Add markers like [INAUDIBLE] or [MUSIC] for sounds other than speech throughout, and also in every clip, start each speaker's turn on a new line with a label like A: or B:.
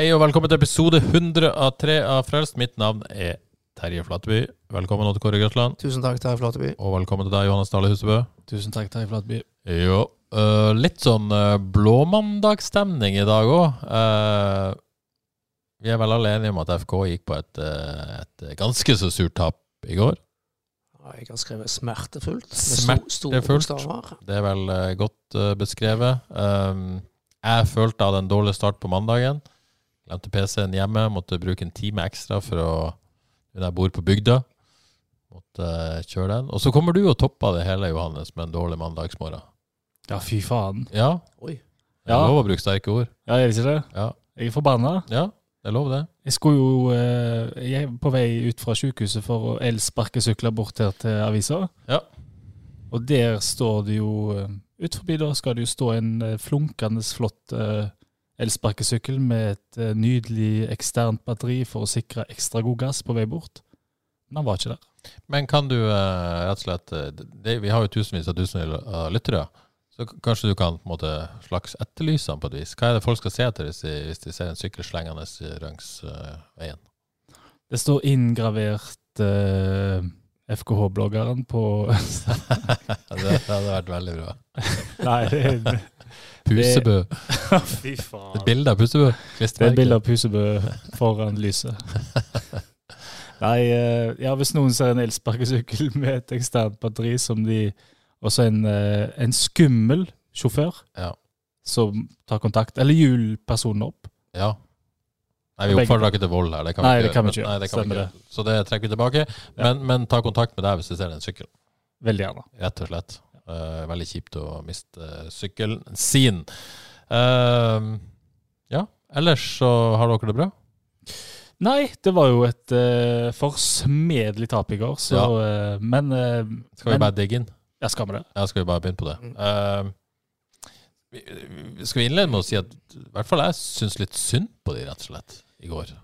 A: Hei og velkommen til episode 100 av 3 av Frelst. Mitt navn er Terje Flateby. Velkommen til Kåre Grøtland.
B: Tusen takk, Terje Flateby.
A: Og velkommen til deg, Johannes Dale Husebø.
C: Tusen takk, Terje Flateby.
A: Jo, uh, litt sånn uh, blåmandagsstemning i dag òg. vi er vel alle enige om at FK gikk på et, et ganske så surt tap i går.
B: Ja, jeg har skrevet smertefullt.
A: Smertefullt. Det er vel godt beskrevet. Um, jeg følte jeg hadde en dårlig start på mandagen. Glemte PC-en hjemme. Måtte bruke en time ekstra for å Når jeg bor på bygda. Måtte øh, kjøre den. Og så kommer du og topper det hele, Johannes, med en dårlig mandagsmorgen.
C: Ja, fy faen.
A: Ja.
B: Oi.
A: Det er
C: Ja.
A: lov å bruke sterke ord.
C: Ja, jeg sier det?
A: Ja.
C: Jeg er forbanna.
A: ja, det er lov, det.
C: Jeg skulle jo eh, Jeg er på vei ut fra sykehuset for å elsparkesykle bort her til avisa.
A: Ja.
C: Og der står det jo eh, Ut forbi da skal det jo stå en eh, flunkende flott eh, elsparkesykkel med et eh, nydelig eksternt batteri for å sikre ekstra god gass på vei bort. Men han var ikke der.
A: Men kan du eh, rett og slett eh, det, Vi har jo tusenvis av tusenvis av lyttere. Så kanskje du kan på en måte slags etterlyse han på et vis. Hva er det folk skal se etter hvis de, hvis de ser en sykkel slengende langs eh, veien?
C: Det står inngravert eh, FKH-bloggeren på [LAUGHS]
A: det hadde vært veldig bra.
C: Nei, det
A: Pusebø. [LAUGHS]
C: Fy faen.
A: Et bilde av Pusebø.
C: Det er et bilde av Pusebø foran lyset. [LAUGHS] Nei, eh, ja, hvis noen ser en elsparkesykkel [LAUGHS] med et eksternt batteri som de Og så en, eh, en skummel sjåfør
A: Ja.
C: som tar kontakt, eller hjulpersonen opp.
A: Ja. Nei, vi oppfordrer ikke til vold her. Det kan vi
C: Nei,
A: ikke
C: det kan vi
A: gjøre.
C: ikke
A: Nei, det kan vi ikke. Så det trekker vi tilbake. Men, men ta kontakt med deg hvis du ser en sykkel.
C: Veldig gjerne.
A: Rett og slett. Eh, veldig kjipt å miste uh, sykkelen sin. Uh, ja, ellers så har dere det bra?
C: Nei, det var jo et uh, forsmedelig tap i går, så eh, Men uh,
A: Skal vi
C: Men-
A: bare digge inn?
C: Ja, skal vi det?
A: Ja, skal vi bare begynne på det?
B: Mm.
A: Vi, vi- skal vi innlede med å si at i hvert fall jeg syns litt synd på de, rett og slett, i går.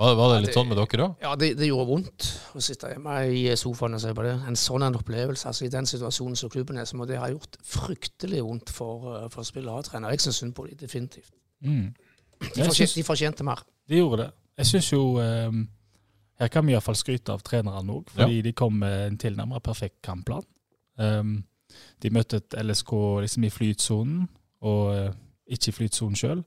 A: Var, var det
B: Ja,
A: litt
B: det-
A: sånn med dere òg?
B: Ja, det, det gjorde vondt å sitte hjemme i sofaen og se på det. En sånn en opplevelse. altså I den situasjonen som klubben er, så må det ha gjort fryktelig vondt for, eh, for spillere og trenere. Jeg syns synd på dem, definitivt.
C: Mm.
B: De, fortjente,
C: synes,
B: de fortjente mer.
C: De gjorde det. Jeg syns jo um, Her kan vi iallfall skryte av trenerne òg, fordi de kom med en tilnærmet perfekt kampplan. Um, de møtte et LSK liksom i flytsonen, og uh, ikke i flytsonen sjøl.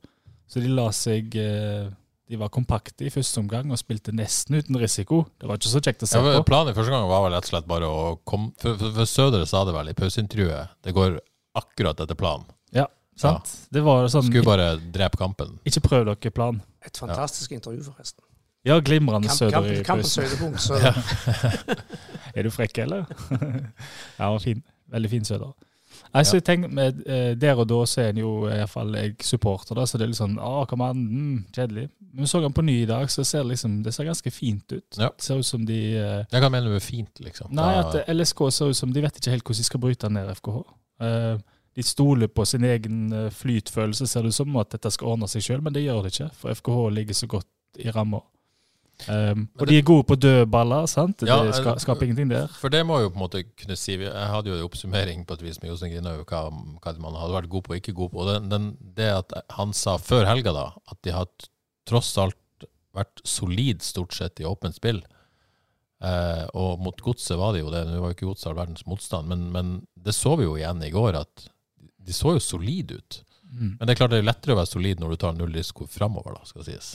C: Så de la seg eh, De var kompakte i første omgang og spilte nesten uten risiko. Det var ikke så kjekt å se
A: Ja,
C: på.
A: planen i første gang var vel rett og slett bare å komme For, for, for Sødre sa det vel i pauseintervjuet. Det går akkurat etter planen.
C: Ja, Sant? Det var sånn
A: Skulle bare drepe kampen.
C: Ikke prøv dere plan.
B: Et fantastisk intervju, forresten.
C: Ja, glimrende
B: Kamp,
C: Søder
B: kamp,
C: i
B: kampens
C: pausen.
B: høydepunkt. Så [LAUGHS] [LAUGHS]
C: Er du frekk, eller? [LAUGHS] ja, fin. Veldig fin Søder. Nei, så jeg tenker, med, eh, Der og da så er han jo i hvert fall jeg supporter, da, så det er litt sånn Å, kom an, mm, kjedelig. Men så han på ny i dag, så ser liksom Det ser ganske fint ut.
A: Ja.
C: Det ser ut som de eh,
A: Jeg kan mene det er fint, liksom.
C: Nei, at eh, LSK ser ut som de vet ikke helt hvordan de skal bryte ned FKH. Eh, de stoler på sin egen eh, flytfølelse, ser det ut som, at dette skal ordne seg sjøl, men det gjør det ikke. For FKH ligger så godt i ramma. Um, og de er gode på dødballer, sant?
A: Ja,
C: det ska,
A: eh,
C: skaper ingenting der.
A: For det må jo på en måte kunne si Jeg hadde jo en oppsummering på et vis med Jostein Grinhaug hva, hva man hadde vært god på og ikke god på. Og den, den, det at han sa før helga da at de har tross alt vært solid stort sett i åpent spill. Eh, og mot godset var det jo det. Nå var jo ikke godset all verdens motstand, men, men det så vi jo igjen i går, at de så jo solide ut.
C: Mm.
A: Men det er klart det er lettere å være solid når du tar null risiko framover, da, skal det sies.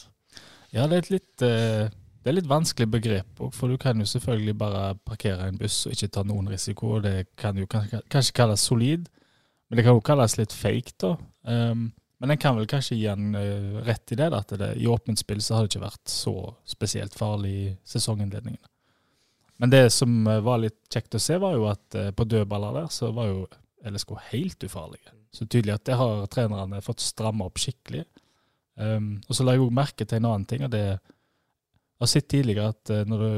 C: Ja, det er et litt, eh, det er litt vanskelig begrep òg, for du kan jo selvfølgelig bare parkere en buss og ikke ta noen risiko. og Det kan jo kanskje, kalles solid, men det kan jo kalles litt fake, da. Um, Men en kan vel kanskje gi en eh, rett i det, at det, i åpent spill så har det ikke vært så spesielt farlig i sesonginnledningen. Men det som eh, var litt kjekt å se, var jo at på dødballer der så var jo LSK helt ufarlige. Så tydelig at det har trenerne fått stramme opp skikkelig. Um, og så la jeg òg merke til en annen ting, og det jeg har sett tidligere at uh, når det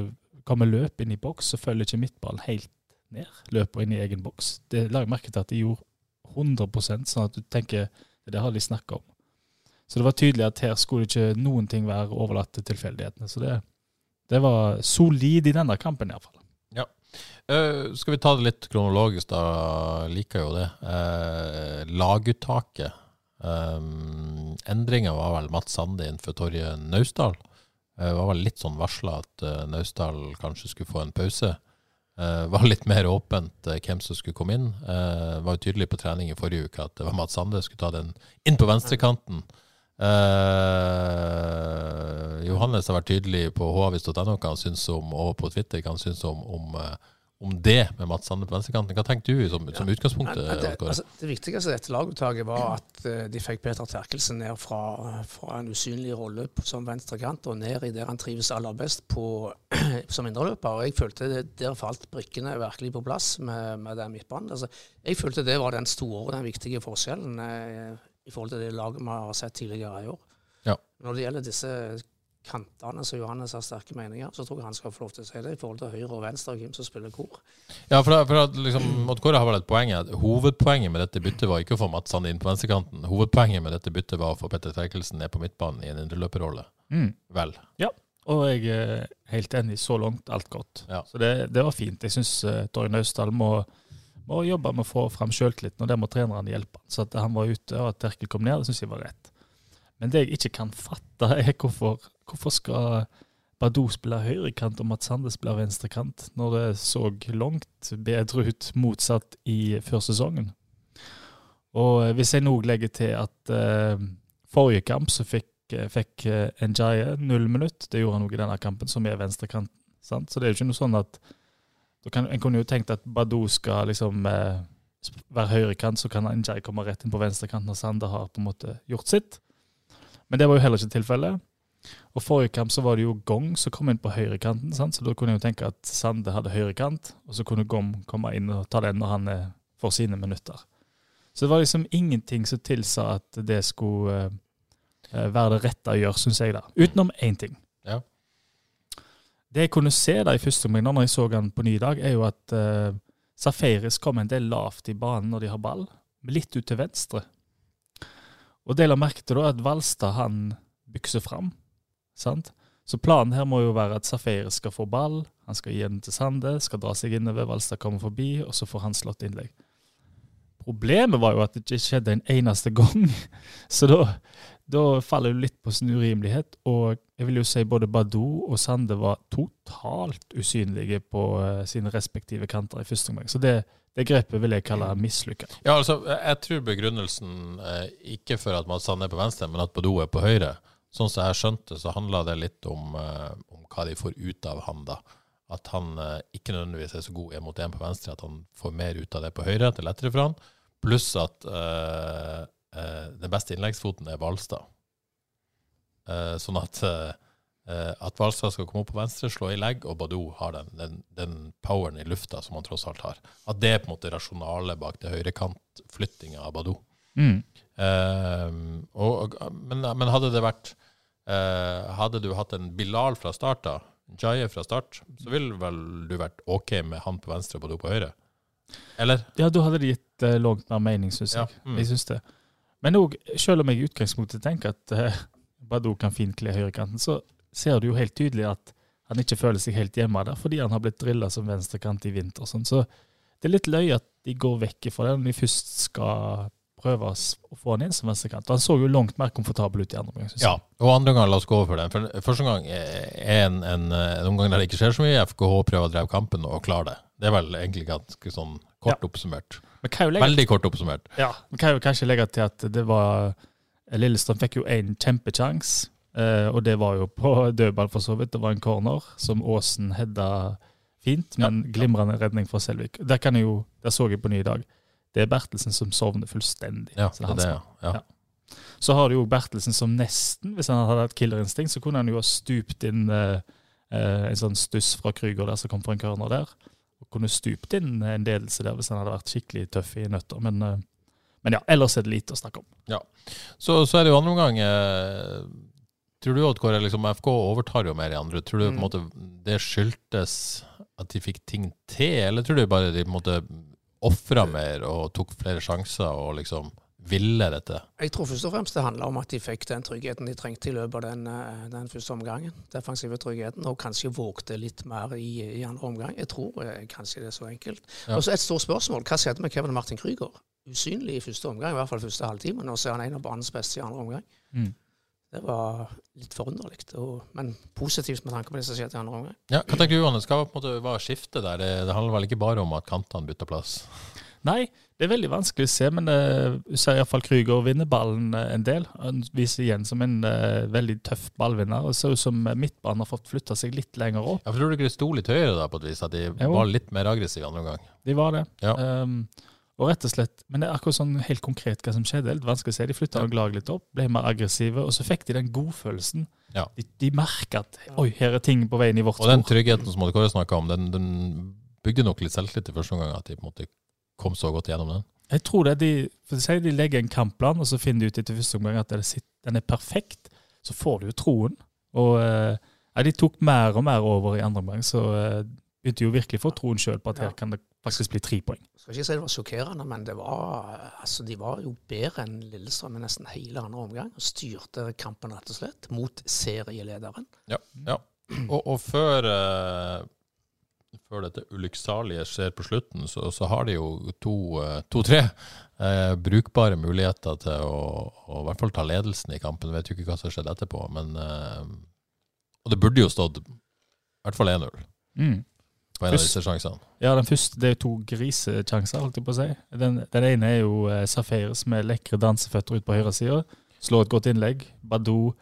C: kommer løp inn i boks, så følger ikke midtballen helt ned. Løper inn i egen boks. Det la jeg merke til at de gjorde 100% sånn at du tenker det har de snakka om. Så det var tydelig at her skulle ikke noen ting være overlatt til tilfeldighetene. Så det, det var solid i denne kampen, iallfall.
A: Ja. Uh, skal vi ta det litt kronologisk, da? Liker jo det. Uh, laguttaket. Um, Endringa var vel Mats Sande inn for Torje Naustdal. Det var vel litt sånn varsla at uh, Naustdal kanskje skulle få en pause. Uh, var litt mer åpent uh, hvem som skulle komme inn. Uh, var jo tydelig på trening i forrige uke at det var Mats Sande skulle ta den inn på venstrekanten. Johannes har vært tydelig på havis.no hva han syns om, og på Twitter hva han syns om, om om det med Mats Sande på venstrekanten. Hva tenkte du som, som utgangspunktet?
B: Ja, det, altså, det, viktigste i dette laguttaket var at uh, de fikk Peter Terkelsen ned fra, fra en usynlig rolle som venstrekant og ned i der han trives aller best på, [CLEARS THROAT] som indreløper. Jeg følte det, der falt brikkene virkelig på plass med, med den midtbanen. Altså, jeg følte det var den store, og den viktige forskjellen uh, i forhold til det laget vi har sett tidligere i år.
A: Ja.
B: Når det gjelder disse kantene som Johannes har sterke meninger, så tror jeg han skal få lov til å si det i forhold til høyre og venstre og hvem som spiller kor.
A: Ja, for, for at liksom, Kåre har vel et poeng at Hovedpoenget med dette byttet var ikke å få Mats Sande inn på venstrekanten. Hovedpoenget med dette byttet var å få Petter Terkelsen ned på midtbanen i en indreløperrolle.
C: Mm.
A: Vel.
C: Ja, og jeg er helt enig. Så langt, alt godt.
A: Ja.
C: Så det, det, var fint. Jeg syns uh, Torje Naustdal må, må, jobbe med å få fram sjøltilliten, og det må trenerne hjelpe. Så at han var ute og at Terkel kom ned, det syns jeg var rett. Men det jeg ikke kan fatte, [LAUGHS] er hvorfor, hvorfor skal Badou spille høyrekant og Mats Sande spille venstrekant, når det så langt bedre ut motsatt i førsesongen. Og hvis jeg nå legger til at uh, forrige kamp så fikk, fikk uh, Njaye null minutt, det gjorde han òg i denne kampen, som er venstrekant. Sant? Så det er jo ikke noe sånn at kan, En kunne jo tenkt at Badou skal liksom uh, være høyrekant, så kan Njaye komme rett inn på venstrekanten, når Sande har på en måte gjort sitt. Men det var jo heller ikke tilfellet. Og Forrige kamp så var det jo Gong som kom inn på høyrekanten, sant? så da kunne jeg jo tenke at Sande hadde høyrekant, og så kunne Gong komme inn og ta den når han eh, får sine minutter. Så det var liksom ingenting som tilsa at det skulle uh, være det rette å gjøre, syns jeg, da. Utenom én ting.
A: Ja.
C: Det jeg kunne se da i første omgang, når jeg så han på ny dag, er jo at uh, Safaris kom en del lavt i banen når de har ball, litt ut til venstre. Og det la merke til da, at Valstad han bykser fram. Sant? Så planen her må jo være at Safir skal få ball, han skal gi den til Sande, skal dra seg innover, Valstad kommer forbi, og så får han slått innlegg. Problemet var jo at det ikke skjedde en eneste gang. [LAUGHS] Så da, da faller det litt på sin urimelighet. Og jeg vil jo si både Badou og Sande var totalt usynlige på uh, sine respektive kanter i første omgang. Så det, det grepet vil jeg kalle mislykka.
A: Ja, altså, jeg tror begrunnelsen eh, ikke for at Mads Sande er på venstre, men at Badou er på høyre. Sånn som jeg skjønte, så handla det litt om, eh, om, hva de får ut av han da. At han eh, ikke nødvendigvis er så god én mot én på venstre, at han får mer ut av det på høyre. at Det er lettere for han. Pluss at uh, uh, den beste innleggsfoten er Hvalstad. Uh, sånn at at Hvalstad skal komme opp på venstre, slå i legg, og Badou har den, den, den, poweren i lufta som han tross alt har. At det er på en måte rasjonale bak det høyrekantflyttinga av Badou.
C: Mm.
A: Uh, og, men, men, hadde det vært uh, Hadde du hatt en Bilal fra start av, Jaye fra start, så ville vel du vært OK med han på venstre og du på høyre? Eller?
C: Ja, da hadde det gitt uh, langt mer mening, syns jeg. Ja. Mm. Jeg synes det. Men òg, selv om jeg i utgangspunktet tenker at uh, Badou kan fint kle høyrekanten, så ser du jo helt tydelig at han ikke føler seg helt hjemme der, fordi han har blitt drilla som venstrekant i vinter. Sånn. Så det er litt løye at de går vekk fra det når de først skal prøve å få han inn som venstrekant. Han så jo langt mer komfortabel ut i andre omgang.
A: Ja, og andre gang, la oss gå over for den. For første gang er en, en, en omgang der det ikke skjer så mye. FKH prøver å drive kampen og klare det. Det er vel egentlig ganske sånn kort ja. oppsummert. Veldig kort oppsummert.
C: Ja, Vi kan jo kanskje legge til at det var Lillestrøm fikk jo en kjempekjangs, Uh, og det var jo på dødball, for så vidt. Det var en corner som Aasen hedda fint, men glimrende redning fra Selvik. Der, jo, der, så jeg på ny i dag. Det er Bertelsen som sovner fullstendig.
A: Ja, det er det, ja. ja.
C: Så har du jo Bertelsen som nesten, hvis han hadde hatt killerinstinkt, så kunne han jo ha stupt inn eh, eh, en sånn stuss fra Krüger der som kom fra en corner der. Og kunne stupt inn en ledelse der hvis han hadde vært skikkelig tøff i nøtter. Men, eh, men ja, ellers er det lite å snakke om.
A: Så, så er det jo andre omgang eh, Tror du at liksom, FK overtar jo mer i andre? Tror du på en
B: Mm.
A: måte det skyldtes at de fikk ting til, eller tror du bare de på en måte ofra mer og tok flere sjanser og liksom ville dette?
B: Jeg tror først og fremst det handler om at de fikk den tryggheten de trengte i løpet av den, eh, den første omgangen. Defensive tryggheten, og kanskje vågte litt mer i, i andre omgang. Jeg tror eh, kanskje det er så enkelt.
A: Ja.
B: Og så et stort spørsmål. Hva skjedde med Kevin Martin Krüger? Usynlig i første omgang, i hvert fall første halvtime. Nå ser er han en av banens beste i andre omgang.
C: Mm.
B: Det var litt forunderlig, men positivt med tanke på det som skjedde i andre omgang.
A: Ja, Hva tenker du, Johannes? Hva på en måte var skiftet der? Det, det handler vel ikke bare om at kantene bytter plass?
C: Nei, det er veldig vanskelig å se, men uh, du ser iallfall Krüger vinner ballen eh, en del. Han viser igjen som en uh, veldig tøff ballvinner. og ser ut som eh, midtbanen har fått flytta seg litt lenger opp.
A: Ja, for Tror du ikke det sto litt høyere da, på et vis? At de
C: Jo.
A: var litt mer aggressive i andre omgang?
C: De var det.
A: Ja.
C: Um, og rett og slett, Men det er akkurat sånn helt konkret hva som skjedde. Det er litt vanskelig å se. De flytta
A: Ja.
C: laget litt opp, ble mer aggressive, og så fikk de den godfølelsen.
A: Ja.
C: De, de merka at oi, her er ting på veien i vårt
A: Og den tryggheten som Odd Kåre snakka om, den, den bygde nok litt selvtillit i første omgang. At de på en måte kom så godt gjennom den.
C: Jeg tror det de, for de, de legger en kampplan, og så finner de ut etter første omgang at den er perfekt. Så får du jo troen. Og eh, ja, de tok mer og mer over i andre omgang, så eh, begynte jo virkelig å få troen sjøl på at
B: Ja.
C: her kan det faktisk bli tre poeng.
B: Jeg skal ikke si det var sjokkerende, men det var, altså, de var jo bedre enn Lillestrøm i nesten hele andre omgang. Og styrte kampen rett og slett mot serielederen.
A: Ja. ja. Og, og før, uh, før dette ulykksalige skjer på slutten, så, så har de jo to-tre to, tre, eh, brukbare muligheter til å, å i hvert fall ta ledelsen i kampen. Vet jo ikke hva som har skjedd etterpå, men uh, Og det burde jo stått i hvert fall 1-0
C: Mm.
A: På en av disse sjansene.
C: Ja, den første det er to grisesjanser, holdt jeg på å si. Den, den ene er jo eh, Safaris med lekre danseføtter ut på høyre side. Slår et godt innlegg. Badou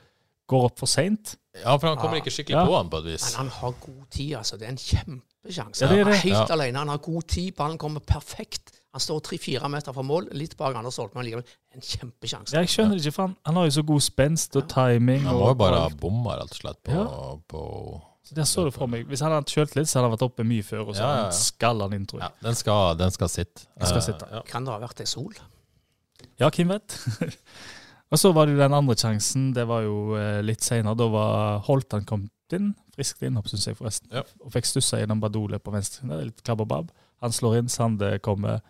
C: går opp for seint.
A: Ja, for han kommer
B: Ja.
A: ikke skikkelig
C: Ja.
A: på han på et vis.
B: Men han har god tid, altså. Det er en kjempesjanse.
C: Ja, det er
B: Han
C: det.
B: er helt
A: Ja.
B: alene. Han har god tid. Ballen kommer perfekt. Han står tre-fire meter fra mål, litt bak Anders Holtmann likevel. En kjempesjanse.
C: Jeg skjønner det ikke, for han, han har jo så god spenst og timing.
A: Han må jo bare ha bomma, rett og slett, på,
C: Ja.
A: på
C: Så Der så du for meg. Hvis han hadde hatt sjøltillit, så hadde han vært oppe mye før. Og så
A: Ja, ja, ja.
C: han skalla han inn, tror
A: Ja,
C: jeg.
A: den skal, den skal sitte.
C: Den skal
A: Eh,
C: sitte.
A: ja.
B: Kan det ha vært ei sol?
C: Ja, hvem vet? [LAUGHS] og så var det jo den andre sjansen. Det var jo eh, litt seinere. Da var Holtan kommet inn. Friskt innhopp, syns jeg, forresten.
A: Ja.
C: Og fikk stussa gjennom Badole på venstre. Det er litt klabb og babb. Han slår inn. Sande kommer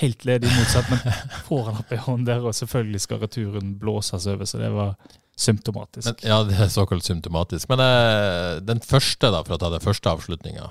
C: helt ledig motsatt, men [LAUGHS] får han opp ei hånd der, og selvfølgelig skal returen blåses over, så det var symptomatisk.
A: Men, ja, det er såkalt symptomatisk. Men eh, den første, da, for å ta den første avslutninga.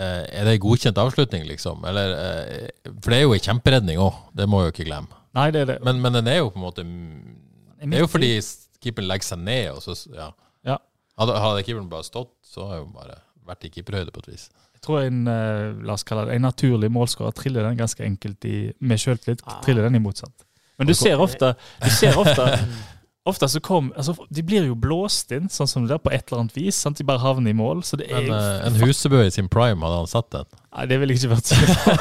A: Eh, er det en godkjent avslutning, liksom? Eller, eh, for det er jo en kjemperedning òg, det må jeg jo ikke glemme.
C: Nei, det er det.
A: Men, men den er jo på en måte Det er jo fordi keeperen legger seg ned, og så Ja.
C: Ja.
A: Hadde, hadde keeperen bare stått, så har jo bare vært i keeperhøyde på et vis.
C: Jeg tror en, eh, la oss kalle det, en naturlig målskårer triller den ganske enkelt i, med sjøltillit.
B: Ah.
C: Triller den i motsatt. Men du ser ofte, du ser ofte [LAUGHS] Ofte så kom, altså De blir jo blåst inn, sånn som det der, på et eller annet vis. Sant? De bare havner i mål. Så det er
A: Men
C: jo
A: eh, en Husebø i sin prime, hadde han satt den?
C: Nei, det ville jeg ikke vært sikker på.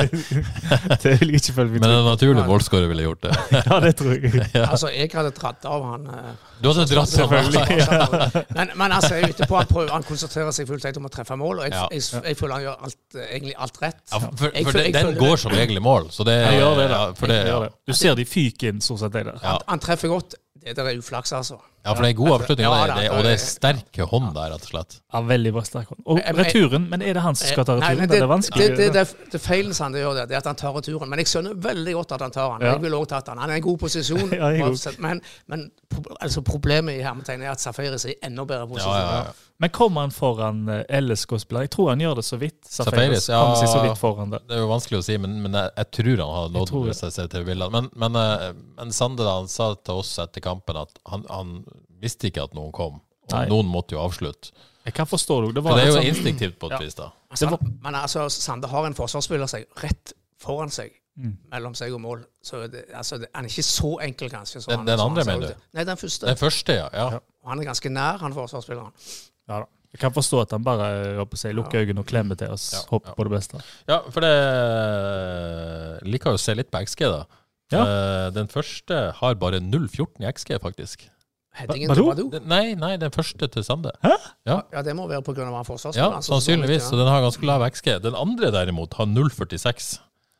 C: [LAUGHS] det ville jeg ikke følt meg
A: Men en naturlig målskårer ville gjort det. [LAUGHS]
C: Ja, det tror jeg.
A: Ja.
B: Altså, jeg hadde dratt av han. eh,
A: Du hadde dratt av
C: Selvfølgelig. [LAUGHS]
B: Men, men altså, jeg er ute på han, prøver, han konsentrerer seg fullt ut om å treffe mål, og jeg,
A: Ja.
B: jeg, jeg, føler han gjør alt, eh, egentlig alt rett.
A: Ja, for,
B: Jeg
A: for
B: jeg
A: den
B: føler
A: går som regel i mål, så det
C: Jeg gjør det.
A: Det,
C: Jeg
A: ja.
C: gjør det. Du ser de fyker inn, stort sett, de
B: Han treffer godt. Det der er uflaks, altså.
A: Ja, for det er god avslutning,
B: Ja,
A: det, det, og det
B: er-
A: er sterke hånd der, rett og slett.
C: Ja, veldig bra sterk hånd. Og returen, men er det han som skal ta returen?
B: Nei,
C: det, er vanskelig.
B: Det, det, det, det feilen som han gjør, det, det er at han tar returen. Men jeg skjønner veldig godt at han tar den.
C: Ja.
B: Jeg ville også tatt den. Han er i god posisjon. [LAUGHS]
C: Ja, god.
B: men, men altså, problemet i hermetegn er at Safaris er i enda bedre posisjon.
A: Ja, ja, ja.
C: Men kommer han foran eh, LSK-spiller? Jeg tror han gjør det så vidt.
A: Safaris, ja.
C: kom seg så vidt foran det.
A: Det er jo vanskelig å si, men, men jeg, jeg tror han har nådd. Hvis jeg ser til bildene. Men, men, eh, men Sande da, han sa til oss etter kampen at han, han visste ikke at noen kom. Og
C: Nei.
A: noen måtte jo avslutte.
C: Jeg kan forstå det. Det var
A: det er jo
C: sånn-
A: instinktivt på et
C: Ja.
A: vis, da.
B: Altså, men altså, Sande har en forsvarsspiller seg rett foran seg.
C: Mm.
B: Mellom seg og mål. Så det, altså, det, han er ikke så enkel, kanskje.
A: Den-
B: han-
A: den
B: som
A: andre,
B: han
A: mener
B: du? Nei, den første.
A: Den første, ja. ja.
C: Ja.
B: Han er ganske nær, han forsvarsspilleren.
C: Ja, da. Jeg kan forstå at han bare å si, lukker øynene og klemmer til oss.
A: Ja,
C: Håper
A: ja.
C: på det beste.
A: Ja, for det jeg liker jo å se litt på XG, da.
C: Ja.
A: Eh, den første har bare 0,14 i XG, faktisk.
B: Headingen
C: Ba-
B: til
C: Badou?
B: Badou.
A: Nei, nei, den første til Sande.
B: Ja, det må være pga.
A: han
B: forsvarsspilleren. Ja,
A: sannsynligvis. Så den har ganske lav XG. Den andre derimot har 0,46.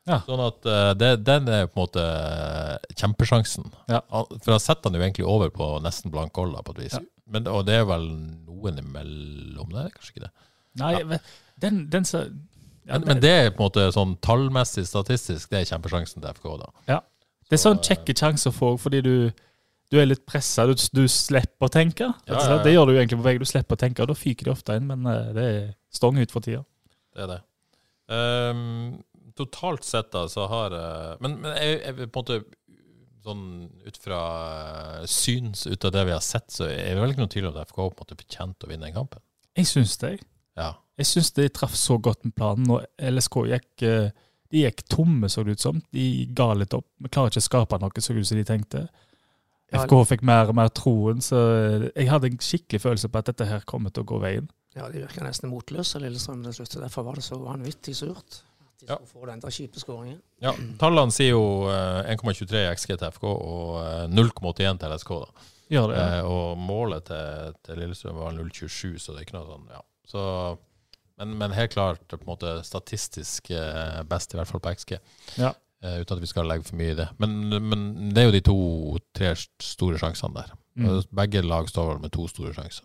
C: Ja.
A: Sånn at uh, det, den er på en måte eh, kjempesjansen.
C: Ja.
A: For han setter han jo egentlig over på nesten blank gold, på et vis.
C: Ja.
A: Men, og det er vel noen imellom der, kanskje ikke det.
C: Nei, men den, den så, ja,
A: Men, men det er på en måte sånn tallmessig, statistisk, det er kjempesjansen til FK, da. Ja.
C: Det er sånn
A: Så,
C: kjekke sjanser for fordi du, du er litt pressa. Du, du slipper å tenke.
A: Ja, ja, ja.
C: Det gjør du egentlig på vei. Du slipper å tenke, og da fyker de ofte inn, men eh, det er stong ut for tida.
A: Det er det. Um, totalt sett da, så har eh, Men, men jeg, jeg, på en måte sånn ut fra eh, syns ut av det vi har sett, så er det vel ikke noe tvil om at FK på en måte fortjente å vinne den kampen.
C: Jeg syns det.
A: Ja.
C: Jeg syns de traff så godt med planen. Og LSK gikk eh, de gikk tomme, så det ut som. De ga litt opp. Vi klarer ikke å skape noe, så det ut som de tenkte. FK fikk mer og mer troen, så jeg hadde en skikkelig følelse på at dette her kommer til å gå veien.
B: Ja, De virka nesten motløse, Lillestrøm, til slutt. Derfor var det så vanvittig surt. At skulle
A: Ja.
B: få den der kjipe skåringen.
A: ja. Tallene sier jo eh, 1,23 i XG til FK og eh, 0,81 til LSK. da.
C: Ja, det.
A: Eh, og målet til, til Lillestrøm var 0,27, så det er ikke noe sånn, ja. Så, men, men helt klart på en måte statistisk eh, best, i hvert fall på XG.
C: Ja.
A: Eh, uten at vi skal legge for mye i det. Men, men det er jo de to-tre store sjansene der.
C: Mm.
A: Begge lag står vel med to store sjanser.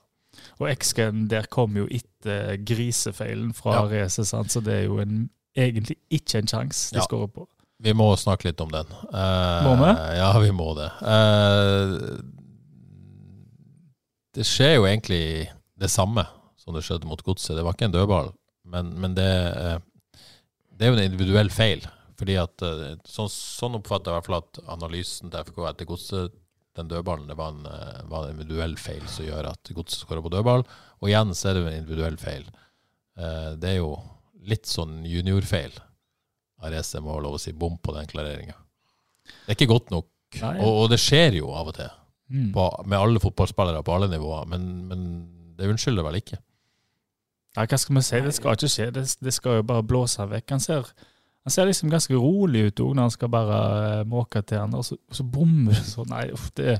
C: Og XG-en der kom jo etter grisefeilen fra
A: Ja.
C: Race, så det er jo en, egentlig ikke en sjanse de
A: Ja.
C: skårer på.
A: Vi må snakke litt om den. Eh,
C: Må vi?
A: Ja, vi må det. Eh, det skjer jo egentlig det samme som det skjedde mot Godset. Det var ikke en dødball, men, men det, eh, det er jo en individuell feil. Fordi at så, Sånn, sånn oppfatter jeg i hvert fall at analysen til FK etter Godset, den dødballen, det var en, var en individuell feil som gjør at Godset skårer på dødball. Og igjen så er det jo en individuell feil. Eh, Det er jo litt sånn juniorfeil. Arese må ha lov å si bom på den klareringa. Det er ikke godt nok,
C: Nei.
A: og, og det skjer jo av og til
C: Mm.
A: på, med alle fotballspillere på alle nivåer, men, men det unnskylder vel ikke.
C: Nei, hva skal vi si? Det skal ikke skje. Det, det skal jo bare blåse vekk. Han ser, han ser liksom ganske rolig ut òg når han skal bare eh, måke til han, og så, så bommer det sånn. Nei, uff, det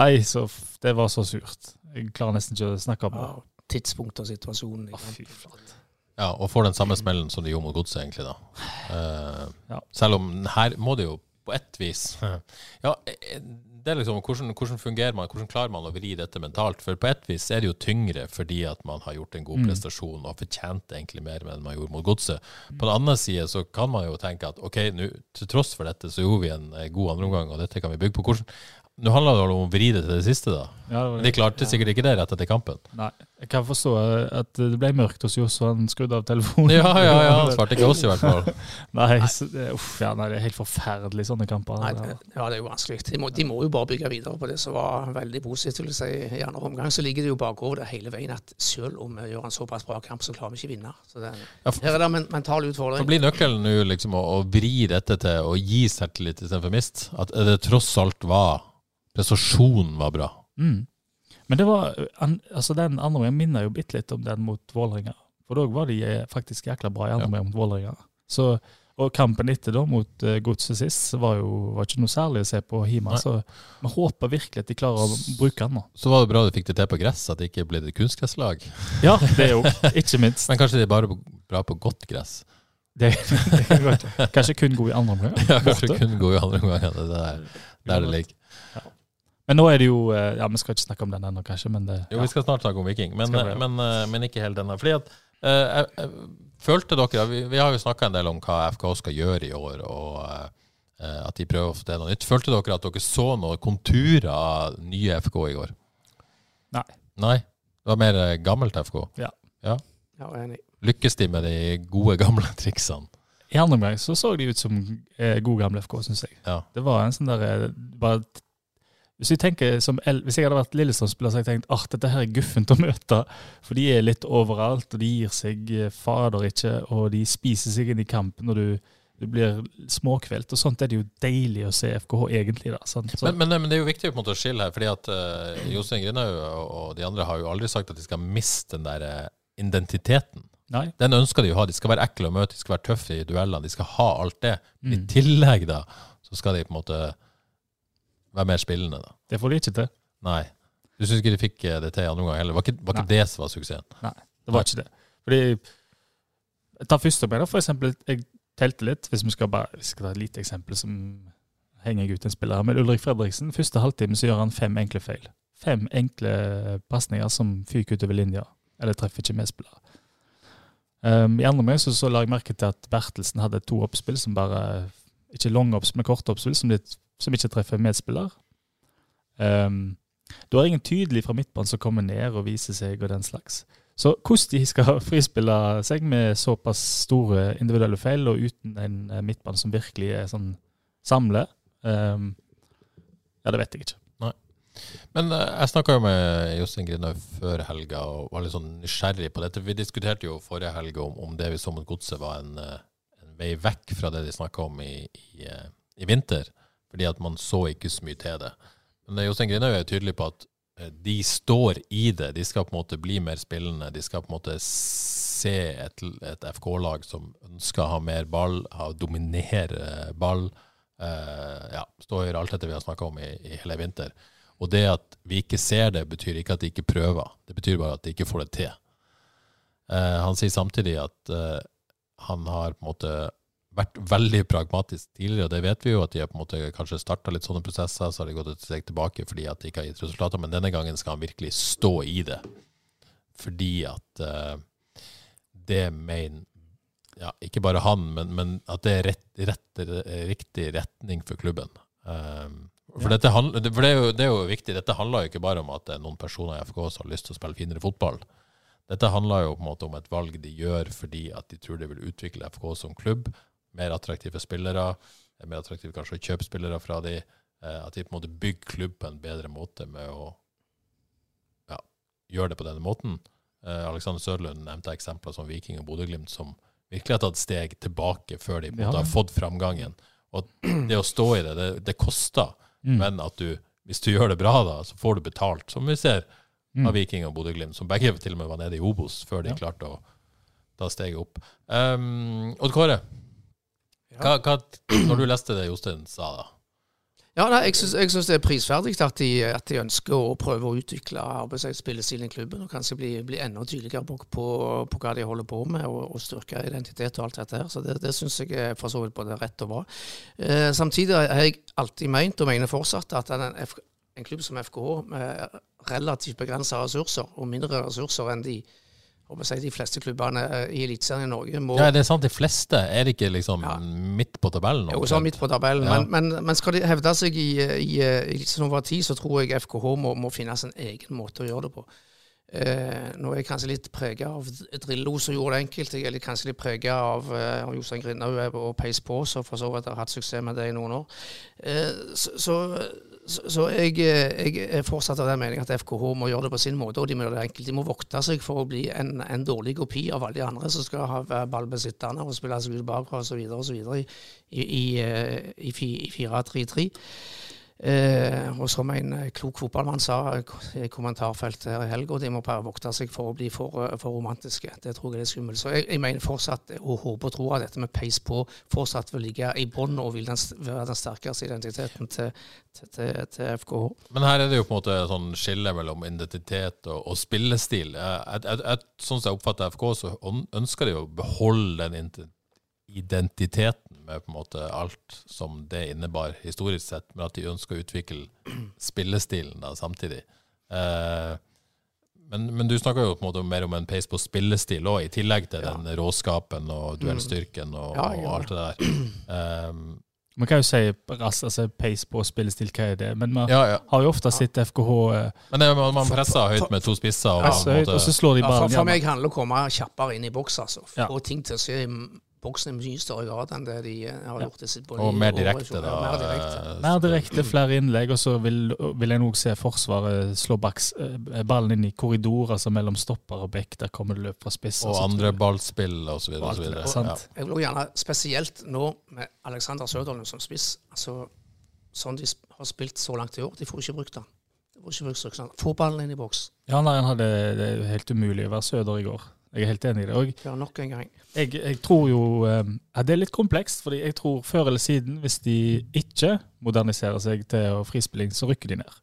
C: Nei, så, det var så surt. Jeg klarer nesten ikke å snakke om det.
B: Ja, tidspunkt og situasjonen.
C: Å, fy flate.
A: Ja, Og får den samme smellen som de gjorde mot Godset, egentlig. da. Uh,
C: Ja.
A: Selv om her må det jo på ett vis [LAUGHS] Ja, eh, det er liksom hvordan, hvordan fungerer man, hvordan klarer man å vri dette mentalt? For på ett vis er det jo tyngre fordi at man har gjort en god
C: Mm.
A: prestasjon og fortjent egentlig mer enn man gjorde mot Godset. På den andre side så kan man jo tenke at ok, nå, til tross for dette så gjorde vi en eh, god andreomgang, og dette kan vi bygge på. Hvordan, nå handler det om å vri det til det siste, da.
C: Ja, det var
A: de klarte sikkert ikke det rett etter kampen.
C: Nei, jeg kan forstå at det ble mørkt hos Johs, og han skrudde av telefonen.
A: Ja, ja, ja, han [LAUGHS] svarte ikke oss i hvert fall. [LAUGHS]
C: Nei, så, det- uff, ja, nei, det er helt forferdelig, sånne kamper.
B: Nei, det, ja, det er jo vanskelig. De må, de må jo bare bygge videre på det som var veldig positivt. vil jeg si. I andre omgang så ligger det jo bakover det hele veien at selv om vi gjør en såpass bra kamp, så klarer vi ikke vinne. Så det,
A: Ja, for-
B: her er det en mental
A: Så
B: utfordring.
A: blir nøkkelen nå liksom å, å vri dette til å gi selvtillit istedenfor mist. At det tross alt var Prestasjonen var bra.
C: Mm. Men det var, altså den andre omgangen minner jo bitte litt om den mot Vålerenga. For da var de eh, faktisk jækla bra i andre
A: Ja.
C: mot Vålerenga. Så, og kampen etter da mot uh, Godset sist var jo var ikke noe særlig å se på Hima.
A: Nei.
C: Så vi håper virkelig at de klarer å bruke den nå.
A: Så var det bra du fikk det til på gress, at det ikke ble et kunstgresslag.
C: Ja, det er jo ikke minst. [LAUGHS]
A: Men kanskje de er bare bra på godt gress.
C: Det, [LAUGHS] det kan godt. Kanskje kun god i andre omgang.
A: Ja, kanskje
C: borte.
A: kun gode i andre omgang. Det er der det ligger.
C: Men nå er det jo eh, Ja, vi skal ikke snakke om den ennå, kanskje, men det
A: Jo, vi skal snart snakke om Viking, men,
C: ja.
A: men, eh, men ikke helt ennå. Fordi at eh, jeg, jeg, Følte dere vi, vi har jo snakka en del om hva FK skal gjøre i år, og eh, at de prøver å få til noe nytt. Følte dere at dere så noen konturer av nye FK i går?
C: Nei.
A: Nei? Det var mer eh, gammelt FK?
B: Ja, enig.
A: Lykkes de med de gode, gamle [LAUGHS] triksene?
C: I andre omgang så så de ut som eh, god gamle FK, syns jeg.
A: Ja.
C: Det var en sånn der eh, bare, hvis, El- hvis jeg hadde vært Lillestrøm-spiller, så hadde jeg tenkt at dette her er guffent å møte. For de er litt overalt, og de gir seg eh, fader ikke, og de spiser seg inn i kampen, og du, du blir småkvelt. Og sånt er det jo deilig å se FKH egentlig, da. Sant? Så,
A: Men, men, men det er jo viktig å skille her, fordi at uh, Jostein Grinaug og, og de andre har jo aldri sagt at de skal miste den der eh, identiteten.
C: nei.
A: Den ønsker de å ha. De skal være ekle å møte, de skal være tøffe i duellene, de skal ha alt det.
C: Mm.
A: I tillegg da, så skal de på en måte være mer spillende. da.
C: Det får de ikke til.
A: Nei. Du syns ikke de fikk eh, det til i andre omgang heller? Var ikke, var ikke det som var suksessen?
C: Nei, det var ikke det. Fordi Ta første med, for eksempel. Jeg telte litt, hvis vi skal bare vi skal ta et lite eksempel som henger jeg ut en spiller. Men Ulrik Fredriksen, første halvtime så gjør han fem enkle feil. Fem enkle pasninger som fyker utover linja, eller treffer ikke medspillere. Um, I andre omgang så, så la jeg merke til at Bertelsen hadde to oppspill som bare Ikke lange oppspill, men korte oppspill som, litt, som ikke treffer medspiller. Um, du har ingen tydelig fra midtbanen som kommer ned og viser seg og den slags. Så hvordan de skal [LAUGHS] frispille seg med såpass store individuelle feil og uten en eh, midtbane som virkelig er sånn samler, um, ja, det vet jeg ikke.
A: Men uh, jeg snakka jo med Jostein Grinaug før helga og var litt sånn nysgjerrig på dette. Vi diskuterte jo forrige helg om, om det vi så mot Godset var en, eh, en vei vekk fra det de snakka om i, i, i vinter, fordi at man så ikke så mye til det. Men Jostein Grinaug er tydelig på at eh, de står i det. De skal på en måte bli mer spillende. De skal på en måte se et, et FK-lag som ønsker å ha mer ball, ha dominere ball. Uh, ja, stå i alt dette vi har snakka om i, i hele vinter. Og det at vi ikke ser det, betyr ikke at de ikke prøver. Det betyr bare at de ikke får det til. Uh, han sier samtidig at uh, han har på en måte vært veldig pragmatisk tidligere, og det vet vi jo, at de har på en måte kanskje starta litt sånne prosesser, så har de gått et steg tilbake fordi at de ikke har gitt resultater, men denne gangen skal han virkelig stå i det. Fordi at uh, det mener ja, ikke bare han, men, men at det er rett, rett, riktig retning for klubben. Um, for,
C: Ja.
A: dette handl- for det, er jo, det er jo viktig. Dette handler jo ikke bare om at det er noen personer i FK som har lyst til å spille finere fotball. Dette handler jo på en måte om et valg de gjør fordi at de tror det vil utvikle FK som klubb. Mer attraktive spillere. det er Mer attraktivt kanskje å kjøpe spillere fra de. eh, At de på en måte bygger klubb på en bedre måte med å ja, gjøre det på denne måten. Eh, Alexander Sørlund nevnte eksempler som Viking og Bodø-Glimt som virkelig har tatt steg tilbake før de på en måte
C: ja.
A: har fått framgangen. Og det å stå i det, det, det koster.
C: Mm.
A: Men at du, hvis du gjør det bra, da, så får du betalt. Som vi ser
C: Mm.
A: av Viking og Bodø-Glimt, som begge til og med var nede i Obos før de
C: Ja.
A: klarte å ta steget opp. Um, Odd Kåre, hva, hva, når du leste det Jostein sa, da?
B: Ja, nei, jeg syns, jeg syns det er prisverdig at de, at de ønsker å prøve å utvikle arbeidsspillestilen i klubben, og kanskje bli, bli enda tydeligere på, på, på hva de holder på med, og, og styrke identitet og alt dette her. Så det, det syns jeg er for så vidt både rett og bra. Eh, samtidig har jeg alltid meint, og mener fortsatt, at en, en klubb som FKH med relativt begrensa ressurser, og mindre ressurser enn de håper jeg, de fleste klubbene eh, i Eliteserien i Norge, må
A: Ja, det er sant, de fleste er det ikke liksom
B: Ja.
A: midt på tabellen?
B: jo, så midt på tabellen.
A: Ja.
B: Men, men, men skal de hevde seg i, i, i Eliteserien over tid, så tror jeg FKH må, må finne sin egen måte å gjøre det på. Eh, nå er jeg kanskje litt prega av Drillo som gjorde det enkelt. Jeg er litt, kanskje litt prega av, eh, Jostein Grindhaug og Peis på, som for så vidt har hatt suksess med det i noen år. Eh, så så, så, så jeg, eh, jeg er fortsatt av den mening at FKH må gjøre det på sin måte, og de må gjøre det enkelt. De må vokte seg for å bli en, en dårlig kopi av alle de andre som skal ha ballbesittende og spille seg ut bakfra osv. i, i, i, eh, i, i 4-3-3. Eh, og som en eh, klok fotballmann sa i kommentarfeltet her i helga, de må bare vokte seg for å bli for, eh, for romantiske. Det tror jeg er skummelt. Så jeg, jeg mener fortsatt, og håper og tror at dette med peis på fortsatt vil ligge i bånn og vil den, være den sterkeste identiteten til, til, til, til FKH.
A: Men her er det jo på en måte sånn skille mellom identitet og, og spillestil. Jeg, jeg, jeg, sånn som jeg oppfatter FK, så ønsker de å beholde den identiteten med på en måte alt som det innebar historisk sett, men at de ønsker å utvikle [CLEARS THROAT] spillestilen da samtidig. Eh, men, men du snakker jo på en måte mer om en pace på spillestil òg, i tillegg til
B: Ja.
A: den råskapen og duellstyrken og,
B: Ja,
A: og alt det der. Um, [CLEARS THROAT]
C: Man kan jo si raskt, altså pace på spillestil, hva er det? Men man
A: ja, ja.
C: har jo ofte sett FKH eh,
A: Men det, man, man presser høyt med to spisser. Og,
C: ja,
A: på
C: høyt, og så slår de
B: Ja, for, for meg handler det om å komme kjappere inn i boks, altså.
C: Ja.
B: Få ting til å skje boksen i mye større grad enn det de eh, har
C: Ja.
B: gjort. disse- både
A: og mer direkte, da.
B: Ja, mer direkte.
A: eh,
C: Mer direkte, flere innlegg, og så vil, vil jeg nok se Forsvaret slå baks, eh, ballen inn i korridorer, altså mellom stopper og bekk. Der kommer det løp fra spiss.
A: Og
C: altså,
A: andre ballspill og.
C: Og
A: Og så videre.
B: Jeg vil også gjerne, spesielt nå med Alexander Sødalen som spiss, altså sånn de har spilt så langt i år, de får ikke brukt den. Ikke brukt styrken. Få ballen inn i boks.
C: Ja, nei, han hadde det er helt umulig å være Søder i går. Jeg er helt enig i det. Og
B: Ja, nok en gang.
C: jeg, jeg tror jo eh, ja, Det er litt komplekst, fordi jeg tror før eller siden, hvis de ikke moderniserer seg til frispilling, så rykker de ned.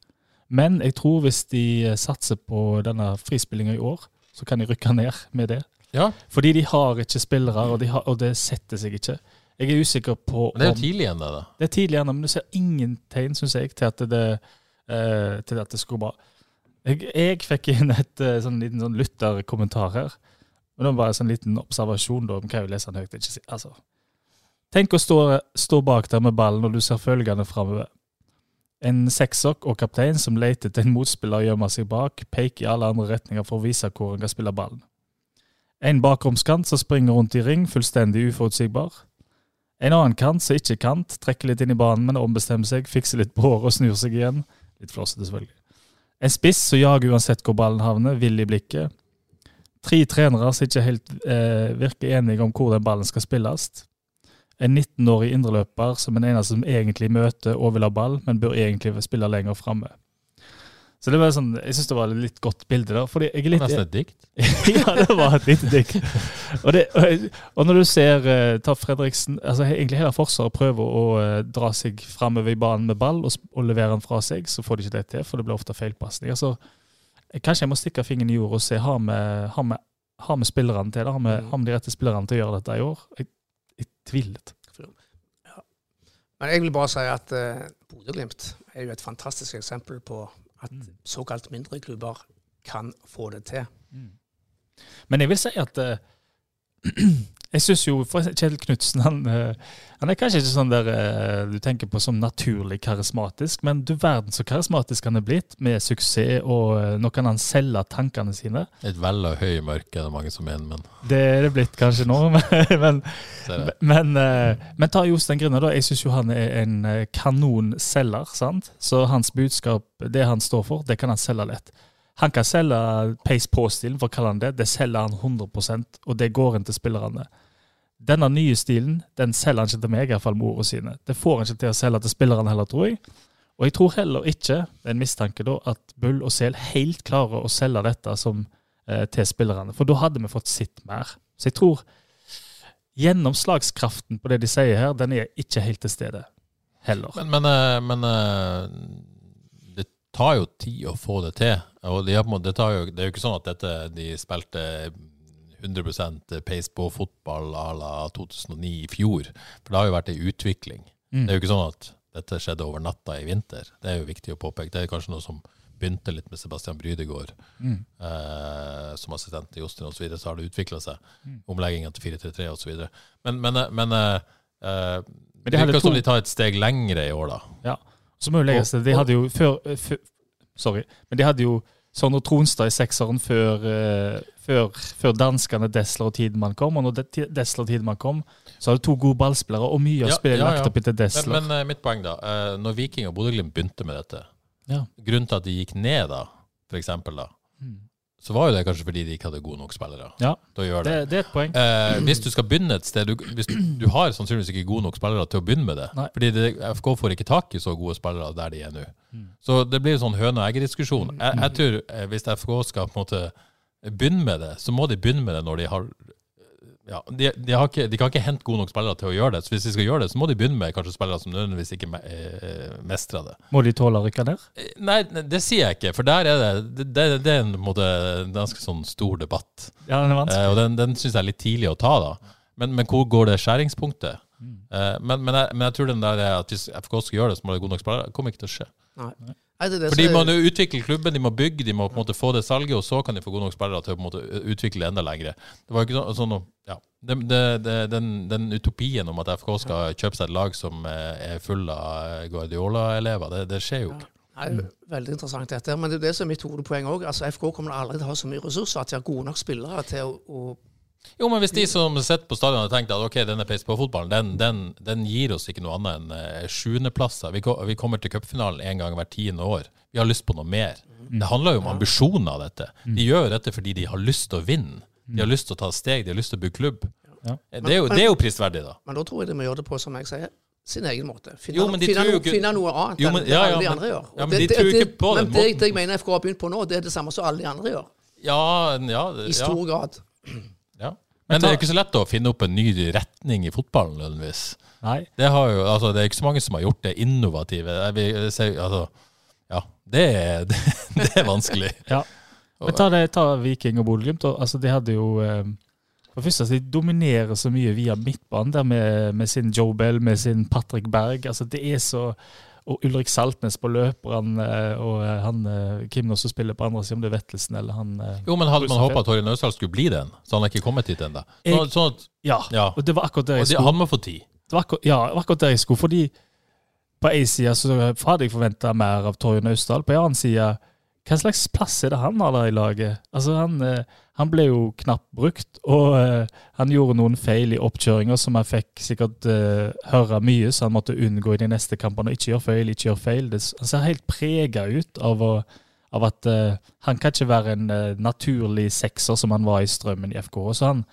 C: Men jeg tror hvis de eh, satser på denne frispillinga i år, så kan de rykke ned med det.
A: Ja,
C: Fordi de har ikke spillere, og, de har, og det setter seg ikke. Jeg er usikker på
A: men det er jo tidlig ennå, da.
C: Det er tidlig ennå, men du ser ingen tegn, syns jeg, til at det, eh, til at det skulle bra. Jeg, jeg fikk inn et eh, sånn liten sånn lytterkommentar her. Men det var bare en sånn liten observasjon, da. Vi kan jo lese den høyt. Ikke, si- altså. Tenk å stå, stå bak der med ballen når du ser følgende framover. En sekssokk og kaptein som leter til en motspiller gjemmer seg bak, peker i alle andre retninger for å vise hvor han kan spille ballen. En bakromskant som springer rundt i ring, fullstendig uforutsigbar. En annen kant som ikke er kant, trekker litt inn i banen, men ombestemmer seg, fikser litt på håret og snur seg igjen. Litt flåsete, selvfølgelig. En spiss som jager uansett hvor ballen havner, vill i blikket. Tre trenere som ikke helt eh, virker enige om hvor den ballen skal spilles. En 19-årig indreløper som den eneste som egentlig møter og vil ha ball, men bør egentlig spille lenger framme. Så det var sånn, Jeg syns det var et litt godt bilde der. fordi jeg er litt...
A: Nesten et dikt. [LAUGHS]
C: ja, det var et lite dikt. Og, det, og, når du ser eh, ta Fredriksen altså Egentlig hele Forsvaret prøver å eh, dra seg framover i banen med ball og, og levere den fra seg, så får de ikke det til, for det blir ofte feilpasninger. Så eh, kanskje jeg må stikke fingeren i jorda og se har vi, har vi, har vi spillerne til det? Har vi,
B: Mm.
C: har vi de rette spillerne til å gjøre dette i år? Jeg, jeg tviler litt.
B: Men jeg vil bare si at uh, Bodø-Glimt er jo et fantastisk eksempel på at såkalt mindre klubber kan få det til.
C: Men jeg vil si at eh, [CLEARS THROAT] Jeg syns jo for Kjell Knutsen han, eh, han er kanskje ikke sånn der eh, du tenker på som naturlig karismatisk, men du verden så karismatisk han er blitt, med suksess, og eh, nå kan han selge tankene sine.
A: Et vel av høy mørke er det mange som mener, men
C: Det er det blitt kanskje nå, [LAUGHS] men, men, men, men ta Jostein Grüner, da. Jeg syns jo han er en kanonselger, sant. Så hans budskap, det han står for, det kan han selge lett. Han kan selge pace på-stilen, for å kalle han det. Det selger han 100% og det går inn til spillerne. Denne nye stilen den selger han ikke til meg, iallfall med ordene sine. Det får han ikke til å selge til spillerne heller, tror jeg. Og jeg tror heller ikke, det er en mistanke da, at Bull og Sel helt klarer å selge dette som, eh, til spillerne. For da hadde vi fått sitt mer. Så jeg tror gjennomslagskraften på det de sier her, den er ikke helt til stede heller.
A: Men, men, eh, men eh, tar jo tid å få det til. Og de en måte- det, tar jo, det er jo ikke sånn at dette, de spilte 100% pace på fotball à la 2009 i fjor. For det har jo vært ei utvikling.
C: Mm.
A: Det er jo ikke sånn at dette skjedde over natta i vinter. Det er jo viktig å påpeke. Det er kanskje noe som begynte litt med Sebastian Brydegård
C: Mm.
A: eh, som assistent i Jostein osv., så, videre, så har det utvikla seg.
C: Mm.
A: Omleggingen til 4-3-3 osv. Men, men, eh, men eh, eh,
C: Men de
A: det virker
C: to-
A: som de tar et steg lengre i år, da.
C: Ja. Så må jo legges det. De hadde jo før, eh, før Sorry. Men de hadde jo Sondre Tronstad i sekseren før, eh, før, før danskene Desler og Tidemann kom. Og når De- Desler og Tidemann kom, så hadde to gode ballspillere, og mye av
A: Ja,
C: spillet
A: ja,
C: lagt opp etter
A: Men,
C: Desler.
A: men men, mitt poeng, da. eh, når Viking og Bodø-Glimt begynte med dette,
C: Ja.
A: grunnen til at de gikk ned, da, for eksempel, da. Så var jo det kanskje fordi de ikke hadde gode nok spillere
C: Ja.
A: det.
C: det, det er et poeng.
A: Eh, hvis du skal begynne et sted du, du, du har sannsynligvis ikke gode nok spillere til å begynne med det.
C: Nei.
A: Fordi det, FK får ikke tak i så gode spillere der de er nå.
C: Mm.
A: Så det blir en sånn høne og egg-diskusjon. Jeg, jeg tror eh, hvis FK skal på en måte begynne med det, så må de begynne med det når de har ja, de, de, har ikke, de kan ikke hente gode nok spillere til å gjøre det. Så hvis de skal gjøre det, så må de begynne med kanskje spillere som nødvendigvis ikke me, eh, mestrer det.
C: Må de tåle å rykke ned?
A: Eh, Nei, det sier jeg ikke, for der er det Det, det, det er en, måte, ganske sånn stor debatt.
C: Ja, den er
A: Eh,
C: vanskelig.
A: og den, den syns jeg er litt tidlig å ta, da. Men, men hvor går det skjæringspunktet? Eh, men, men, jeg, men jeg tror den der er at hvis FK skal gjøre det, så må det gode nok spillere. Det kommer ikke til å skje.
B: Nei. Det det
A: For de må jo utvikle klubben, de må bygge, de må på en måte få det salget, og så kan de få gode nok spillere til å på en måte utvikle enda lengre. Det var jo ikke sånn, sånn ja. det, det, det, den, den utopien om at FK skal kjøpe seg et lag som er full av Guardiola-elever, det, det skjer jo ikke.
B: Nei, veldig interessant dette. Men det er det som er mitt hovedpoeng òg. Altså, FK kommer aldri til å ha så mye ressurser at de har gode nok spillere til å, å
A: Jo, men hvis de som sitter på stadion har tenkt at ok, denne peis på fotballen, den, den, den gir oss ikke noe annet enn eh, sjuendeplasser. Vi, vi kommer til cupfinalen én gang hvert tiende år. Vi har lyst på noe mer. Det handler jo om ambisjoner, dette. De gjør jo dette fordi de har lyst til å vinne. De har lyst til å ta steg, de har lyst til å bygge klubb.
C: Ja.
A: Det, er jo, det er jo prisverdig, da.
B: Men da tror jeg de må gjøre det på, som jeg sier, sin egen måte. Finne,
A: Jo, men de
B: finne,
A: tror jo
B: noe,
A: ikke-
B: finne noe annet
A: Jo,
B: enn
A: men-
B: det
A: ja, ja,
B: alle de andre gjør.
A: ja,
B: men
A: men de
B: det-
A: tror
B: det-
A: ikke på
B: Men det, det jeg mener FK har begynt på nå, det er det samme som alle de andre gjør.
A: Ja, ja,
B: I
A: ja.
B: stor grad.
A: Men det er jo ikke så lett å finne opp en ny retning i fotballen, nødvendigvis.
C: Nei.
A: Det, har jo, altså, det er ikke så mange som har gjort det innovative. Vil altså, ja, det er, [LAUGHS] det, det er vanskelig. [LAUGHS]
C: Ja. Men ta, det, ta Viking og Bodø-Glimt. Altså, de hadde jo eh, For først, altså, De dominerer så mye via midtbanen der med, med sin Joe Bell, med sin Patrick Berg. altså Det er så Og Ulrik Saltnes på løperen, eh, og eh, han eh, Kim også spiller på andre siden, om det er Vettelsen eller han
A: Jo, men hadde man håpa at Torje Nøsdal skulle bli den, så han er ikke kommet hit ennå. Sånn, sånn at,
C: Ja,
A: ja.
C: og det var akkurat der jeg skulle.
A: han må få tid.
C: Det var akkurat, ja, det var akkurat der jeg skulle. Fordi på én side så hadde jeg forventa mer av Torje Naustdal. På en annen side, hva slags plass er det han har der i laget? Altså, han, eh, han ble jo knapt brukt, og eh, han gjorde noen feil i oppkjøringa som han fikk sikkert uh, høre mye, så han måtte unngå i de neste kampene. Ikke gjøre feil, ikke gjøre feil. Det, han ser helt prega ut av, å, av at uh, han kan ikke være en uh, naturlig sekser som han var i strømmen i FK. Så han,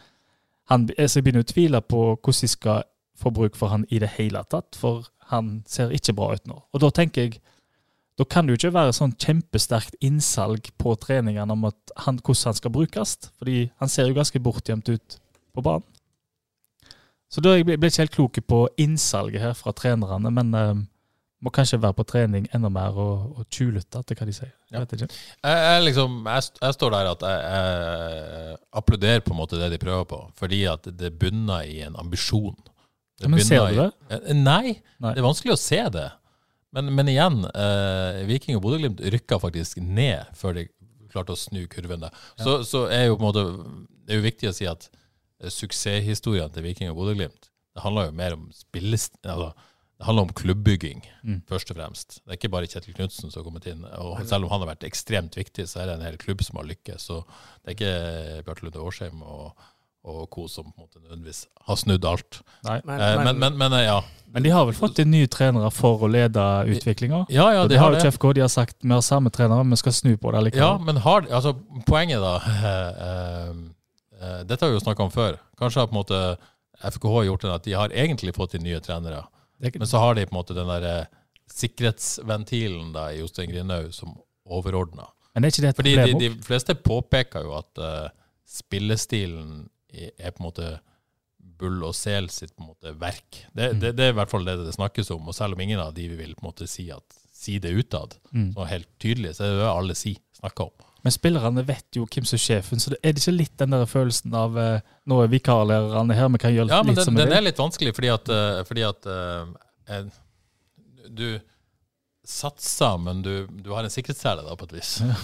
C: han, så jeg begynner å tvile på hvordan de skal få bruk for han i det hele tatt, for han ser ikke bra ut nå. Og da tenker jeg, da kan det jo ikke være sånn kjempesterkt innsalg på treningene om han, hvordan han skal brukes, fordi han ser jo ganske bortgjemt ut på banen. Så da jeg ble ble ikke helt klok på innsalget her fra trenerne, men eh, må kanskje være på trening enda mer og, og tjuvlytte til hva de sier. Jeg
A: Ja. Jeg, jeg, liksom, jeg, står der at jeg, applauderer på en måte det de prøver på, fordi at det bunner i en ambisjon. Det
C: Men ser du
A: i- Eh, Nei,
C: Nei.
A: det er vanskelig å se det. Men, men igjen, eh, Viking og Bodø-Glimt rykka faktisk ned før de klarte å snu kurven. der. Så, så er jo på en måte Det er jo viktig å si at eh, suksesshistorien til Viking og Bodø-Glimt det handler jo mer om spillest... Altså, det handler om klubbbygging,
C: Mm.
A: først og fremst. Det er ikke bare Kjetil Knutsen som har kommet inn. Og selv om han har vært ekstremt viktig, så er det en hel klubb som har lykkes. Så det er ikke Bjarte Lunde Årsheim og, og co. som på en måte nødvendigvis har snudd alt.
C: Nei.
B: Men,
A: Eh,
B: men,
A: men, men, men eh, ja.
C: Men de har vel fått inn nye trenere for å lede utviklinga?
A: Ja, ja,
C: de,
A: de
C: det har jo KFK, FK. De har sagt vi har samme trenere, men vi skal snu på det
A: Ja, men har altså, Poenget, da [LAUGHS] eh, eh, Dette har vi jo snakka om før. Kanskje har på en måte FKH gjort det at de har egentlig fått inn nye trenere, men så har de på en måte den der eh, sikkerhetsventilen da i Jostein Grinaud som overordna.
C: Er
A: Fordi de, de fleste påpeker jo at eh, spillestilen er på en måte Bull og Sel sitt på en måte verk. Det,
C: Mm.
A: det, det er i hvert fall det det snakkes om. Og selv om ingen av de vil på en måte si, at, si det utad,
C: Mm.
A: så helt tydelig, så er det det alle si, snakker om.
C: Men spillerne vet jo hvem som er sjefen, så er det ikke litt den der følelsen av eh, nå er vikarlærerne her, vi kan gjøre
A: Ja, men
C: litt
A: den,
C: som vi
A: den er litt vanskelig fordi at, eh, fordi at eh, du satser, men du, du har en sikkerhetssele da, på et vis.
C: Ja.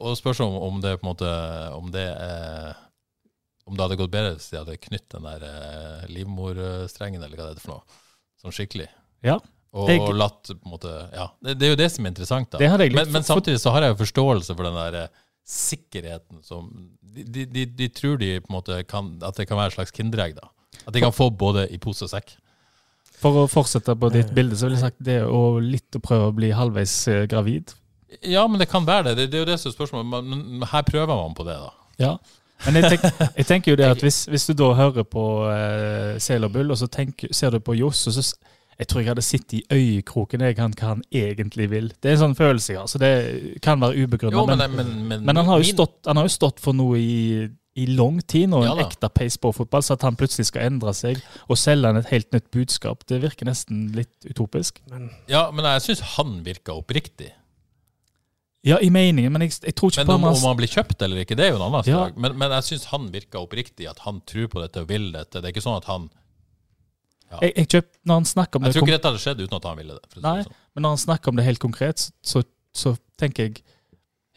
A: Og spørs om, om det på en måte Om det er om det hadde gått bedre hvis de hadde knytt den der eh, livmorstrengen, eller hva det er for noe, sånn skikkelig.
C: Ja.
A: Og,
C: Jeg-
A: og latt på en måte Ja, det, det er jo det som er interessant, da.
C: Det har jeg litt
A: Men, men samtidig så har jeg jo forståelse for den der eh, sikkerheten som de, de, de, de tror de på en måte kan At det kan være et slags kinderegg, da. At de kan få både i pose og sekk.
C: For å fortsette på ditt bilde, så vil jeg sagt det å litt å prøve å bli halvveis eh, gravid.
A: Ja, men det kan være det. Det, det er jo det som er spørsmålet. Men, men her prøver man på det, da.
C: Ja. Men jeg, tenk, [LAUGHS] jeg tenker jo det at hvis, hvis du da hører på uh, Sel og Bull, og så tenker, ser du på Johs, og så Jeg tror jeg hadde sittet i øyekroken jeg han, hva han egentlig vil. Det er en sånn følelse jeg har, så det kan være ubegrunnet.
A: Men,
C: men,
A: men, men,
C: men han, har jo stått, han har jo stått for noe i, i lang tid nå,
A: Ja
C: en ekte pace på fotball, så at han plutselig skal endre seg og selge han et helt nytt budskap, det virker nesten litt utopisk.
B: men,
A: Ja, men jeg syns han virka oppriktig.
C: Ja, i meningen, men jeg, jeg tror ikke
A: Men
C: på
A: om,
C: han
A: om han blir kjøpt eller ikke, det er jo en annen
C: Ja.
A: sak. Men, men jeg syns han virka oppriktig, at han tror på dette og vil dette. Det er ikke sånn at han
C: jeg, jeg kjøp, Når han snakker om
A: Jeg
C: det
A: tror ikke dette hadde skjedd uten at han ville det.
C: Nei.
A: sånn.
C: Men når han snakker om det helt konkret, så, så tenker jeg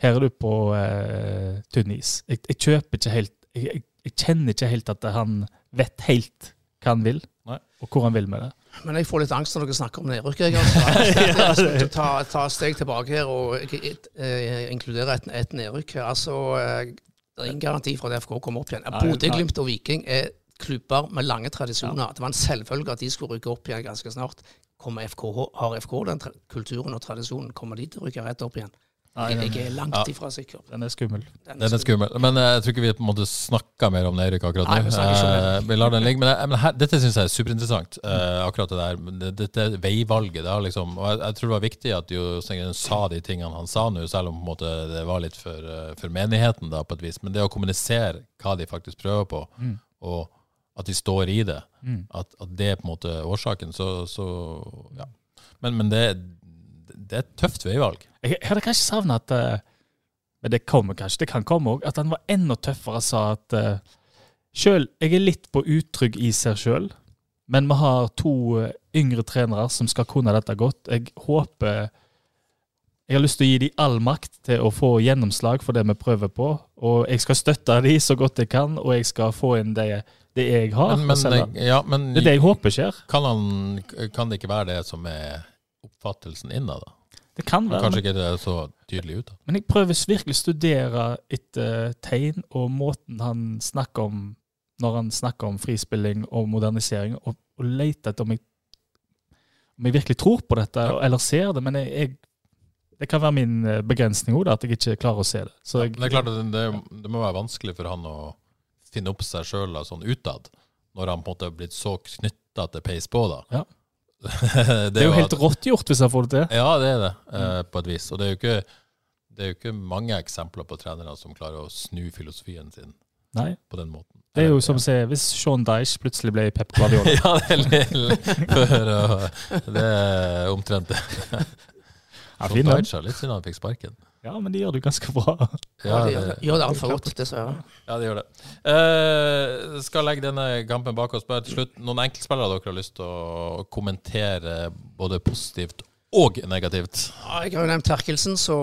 C: Her er du på eh, tynn is. Jeg, jeg kjøper ikke helt jeg, jeg kjenner ikke helt at han vet helt hva han vil,
A: Nei.
C: og hvor han vil med det.
B: Men jeg får litt angst når dere snakker om nedrykk. Jeg, altså. [LAUGHS] jeg å ta, ta et steg tilbake her og eh, inkludere et, et nedrykk. Altså, eh, det er ingen garanti for at FK kommer opp igjen. Bodø, Glimt og Viking er klubber med lange tradisjoner. Det var en selvfølge at de skulle rykke opp igjen ganske snart. FK, har FK den kulturen og tradisjonen, kommer de til å rykke rett opp igjen?
C: Nei, den,
B: jeg er langt
A: Ja.
B: ifra sikker.
C: den er skummel.
B: Den
A: Den er skummel. Men eh, jeg tror ikke vi på en måte snakker mer om Eirik akkurat
B: Nei,
A: nå.
B: vi.
A: Eh, vi lar den ligge. Men, jeg, men her, dette syns jeg er superinteressant, uh, akkurat det der. Dette veivalget. Det liksom, og jeg, jeg tror det var viktig at Jostein sa de tingene han sa nå, selv om på en måte det var litt for, eh, for menigheten, da, på et vis. Men det å kommunisere hva de faktisk prøver på,
C: Mm.
A: og at de står i det,
C: Mm.
A: at, at det er på en måte årsaken, så, så ja. Men, men det, det er et tøft veivalg.
C: Jeg, jeg hadde kanskje savna at uh, Men det kommer kanskje, det kan komme òg. At han var enda tøffere og sa at uh, sjøl Jeg er litt på utrygg i seg sjøl, men vi har to uh, yngre trenere som skal kunne dette godt. Jeg håper Jeg har lyst til å gi dem all makt til å få gjennomslag for det vi prøver på. Og jeg skal støtte dem så godt jeg kan, og jeg skal få inn det, det jeg har.
A: Men, men, ja, men
C: det er det jeg håper skjer.
A: Kan, han, kan det ikke være det som er oppfattelsen innad? da?
C: Det kan være.
A: Kanskje ikke det er så tydelig ut. da.
C: Men jeg prøver virkelig å studere etter tegn og måten han snakker om når han snakker om frispilling og modernisering, og, og lete etter om jeg, om jeg virkelig tror på dette eller ser det. Men jeg, jeg, det kan være min eh, begrensning òg, at jeg ikke klarer å se det.
A: Men det er klart at det, det, det må være vanskelig for han å finne opp seg sjøl sånn utad, når han på en måte er blitt så knytta til peis på. da.
C: Ja. [LAUGHS] det er jo helt rått gjort hvis han får det til.
A: Ja, det er det, eh, på et vis. Og det er ikke, det er jo ikke mange eksempler på trenere som klarer å snu filosofien sin
C: Nei.
A: på den måten.
C: Det er jo som å si, hvis Sean Dyche plutselig ble Pep Guardiola. [LAUGHS]
A: ja, det er litt før Det er omtrent det. [LAUGHS]
C: Sean
A: Dyche har litt siden han fikk sparken.
C: Ja, men de gjør det ganske bra.
B: Ja, de gjør det, gjør det altfor godt, dessverre.
A: Ja, de gjør det. Eh, skal legge denne kampen bak oss. Bare til slutt, noen enkeltspillere dere har lyst til å kommentere både positivt og negativt?
B: Ja, jeg har jo nevnt Terkelsen, så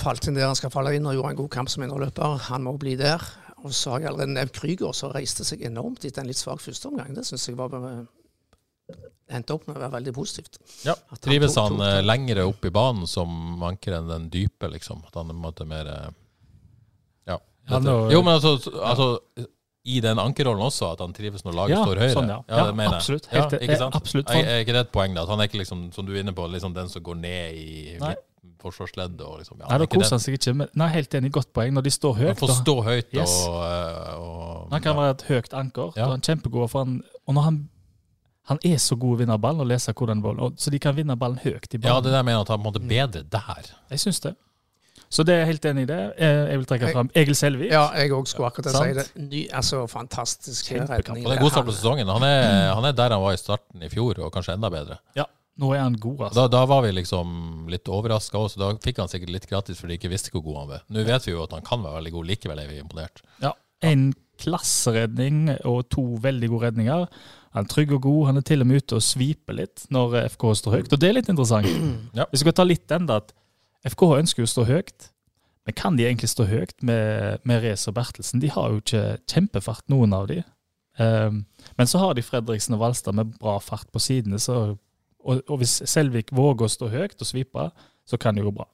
B: falt inn der han skal falle inn og gjorde en god kamp som indreløper. Han må bli der. Og så har jeg allerede nevnt Krüger, som reiste seg enormt etter en litt svak førsteomgang. Det syns jeg var endte opp med å være veldig positivt.
A: Ja,
B: At han
A: Trives
B: tok-
A: han
B: tok
A: eh, lengre opp i banen som anker enn den dype, liksom? At han er måte mer eh, Ja. Jo, men altså, altså i den ankerrollen også, at han trives når laget
C: Ja,
A: står høyere.
C: sånn, ja. Ja,
A: ja
C: absolutt.
A: Ja,
C: Helt-
A: ikke sant?
C: eh, absolutt.
A: Er, er ikke det et poeng, da? At han er ikke liksom, som du er inne på, liksom den som går ned i
C: Nei.
A: forsvarsleddet og liksom ja,
C: Nei,
A: han
C: da
A: er
C: koser han seg ikke. Men, nei, helt enig, godt poeng. Når de står høyt.
A: Han får
C: da-
A: stå høyt
C: Yes.
A: og, og
C: Han kan være et høyt anker.
A: Ja.
C: Han er kjempegod for han, og når han, han er så god å vinne ballen og lese hvordan ballen og, Så de kan vinne ballen høyt i ballen.
A: Ja, det der mener jeg at han måtte er bedre der.
C: Jeg syns det. Så det er jeg helt enig i det. Eh, Jeg vil trekke fram Egil Selvik.
B: Ja, jeg òg skulle akkurat si det. Ny, altså, fantastisk
C: Kjempekamp.
B: redning.
A: Det er god start på sesongen. Han er, han er der han var i starten i fjor, og kanskje enda bedre.
C: Ja, nå er han god, altså.
A: Da, da var vi liksom litt overraska også. Da fikk han sikkert litt gratis fordi de ikke visste hvor god han var. Nå vet vi jo at han kan være veldig god, likevel er vi imponert.
C: Ja, En klasseredning og to veldig gode redninger. Han er trygg og god. Han er til og med ute og sviper litt når FK står høyt, og det er litt interessant.
A: Ja.
C: Hvis vi skal ta litt den, da, at FK ønsker jo å stå høyt. Men kan de egentlig stå høyt med, med Rez og Bertelsen? De har jo ikke kjempefart, noen av de. Um, men så har de Fredriksen og Valstad med bra fart på sidene. Så, og, og hvis Selvik våger å stå høyt og svipe, så kan det gå bra.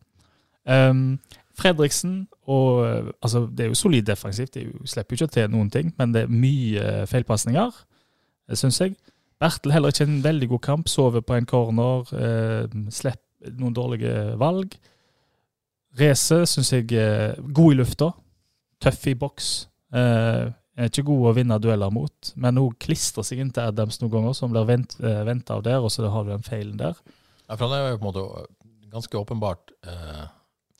C: Um, Fredriksen og altså Det er jo solid defensivt, de slipper jo ikke til noen ting, men det er mye feilpasninger, syns jeg. Bertel heller ikke en veldig god kamp, sover på en corner, eh, slipper noen dårlige valg. Race syns jeg er god i lufta, tøff i boks. Eh, er ikke god å vinne dueller mot, men hun klistrer seg inn til Adams noen ganger, så hun blir vent, eh, venta av der, og så har du den feilen der.
A: Ja, for han er jo på en måte ganske åpenbart eh,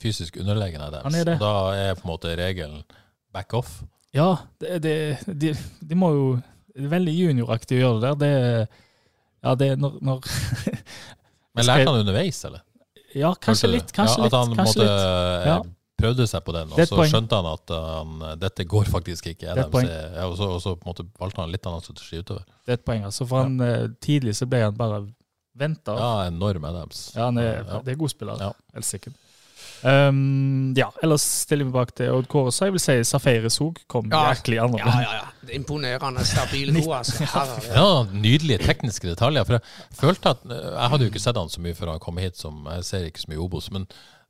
A: fysisk underlegen Adams.
C: Han er det.
A: Og da er på en måte regelen back off.
C: Ja, det, det, de, de må jo Veldig junioraktig å gjøre det der. Det, ja, det er når, når [LAUGHS]
A: Men lærte han underveis, eller?
C: Ja, kanskje litt, kanskje
A: ja. At han litt,
C: kanskje
A: måte
C: litt.
A: eh,
C: Ja.
A: prøvde seg på den, og så
C: poeng.
A: skjønte han at han, dette går faktisk ikke. ja, og, så, og så måte valgte han litt annen strategi utover.
C: Det er et poeng. altså. For han, eh, tidlig så ble han bare venta.
A: Ja, enorm Adams.
C: Ja, han er,
A: Ja.
C: det er god spiller.
A: Ja.
C: Helt sikkert. Um, ja, ellers stiller vi bak til Odd Kåre, så jeg vil si Safari Sog kom
B: Ja.
C: jæklig andre.
B: Ja, ja, ja. Er Imponerende stabil god, altså. [LAUGHS]
A: Ja, nydelige tekniske detaljer. For jeg følte at Jeg hadde jo ikke sett han så mye før han kom hit, som jeg ser ikke så mye Obos. Men,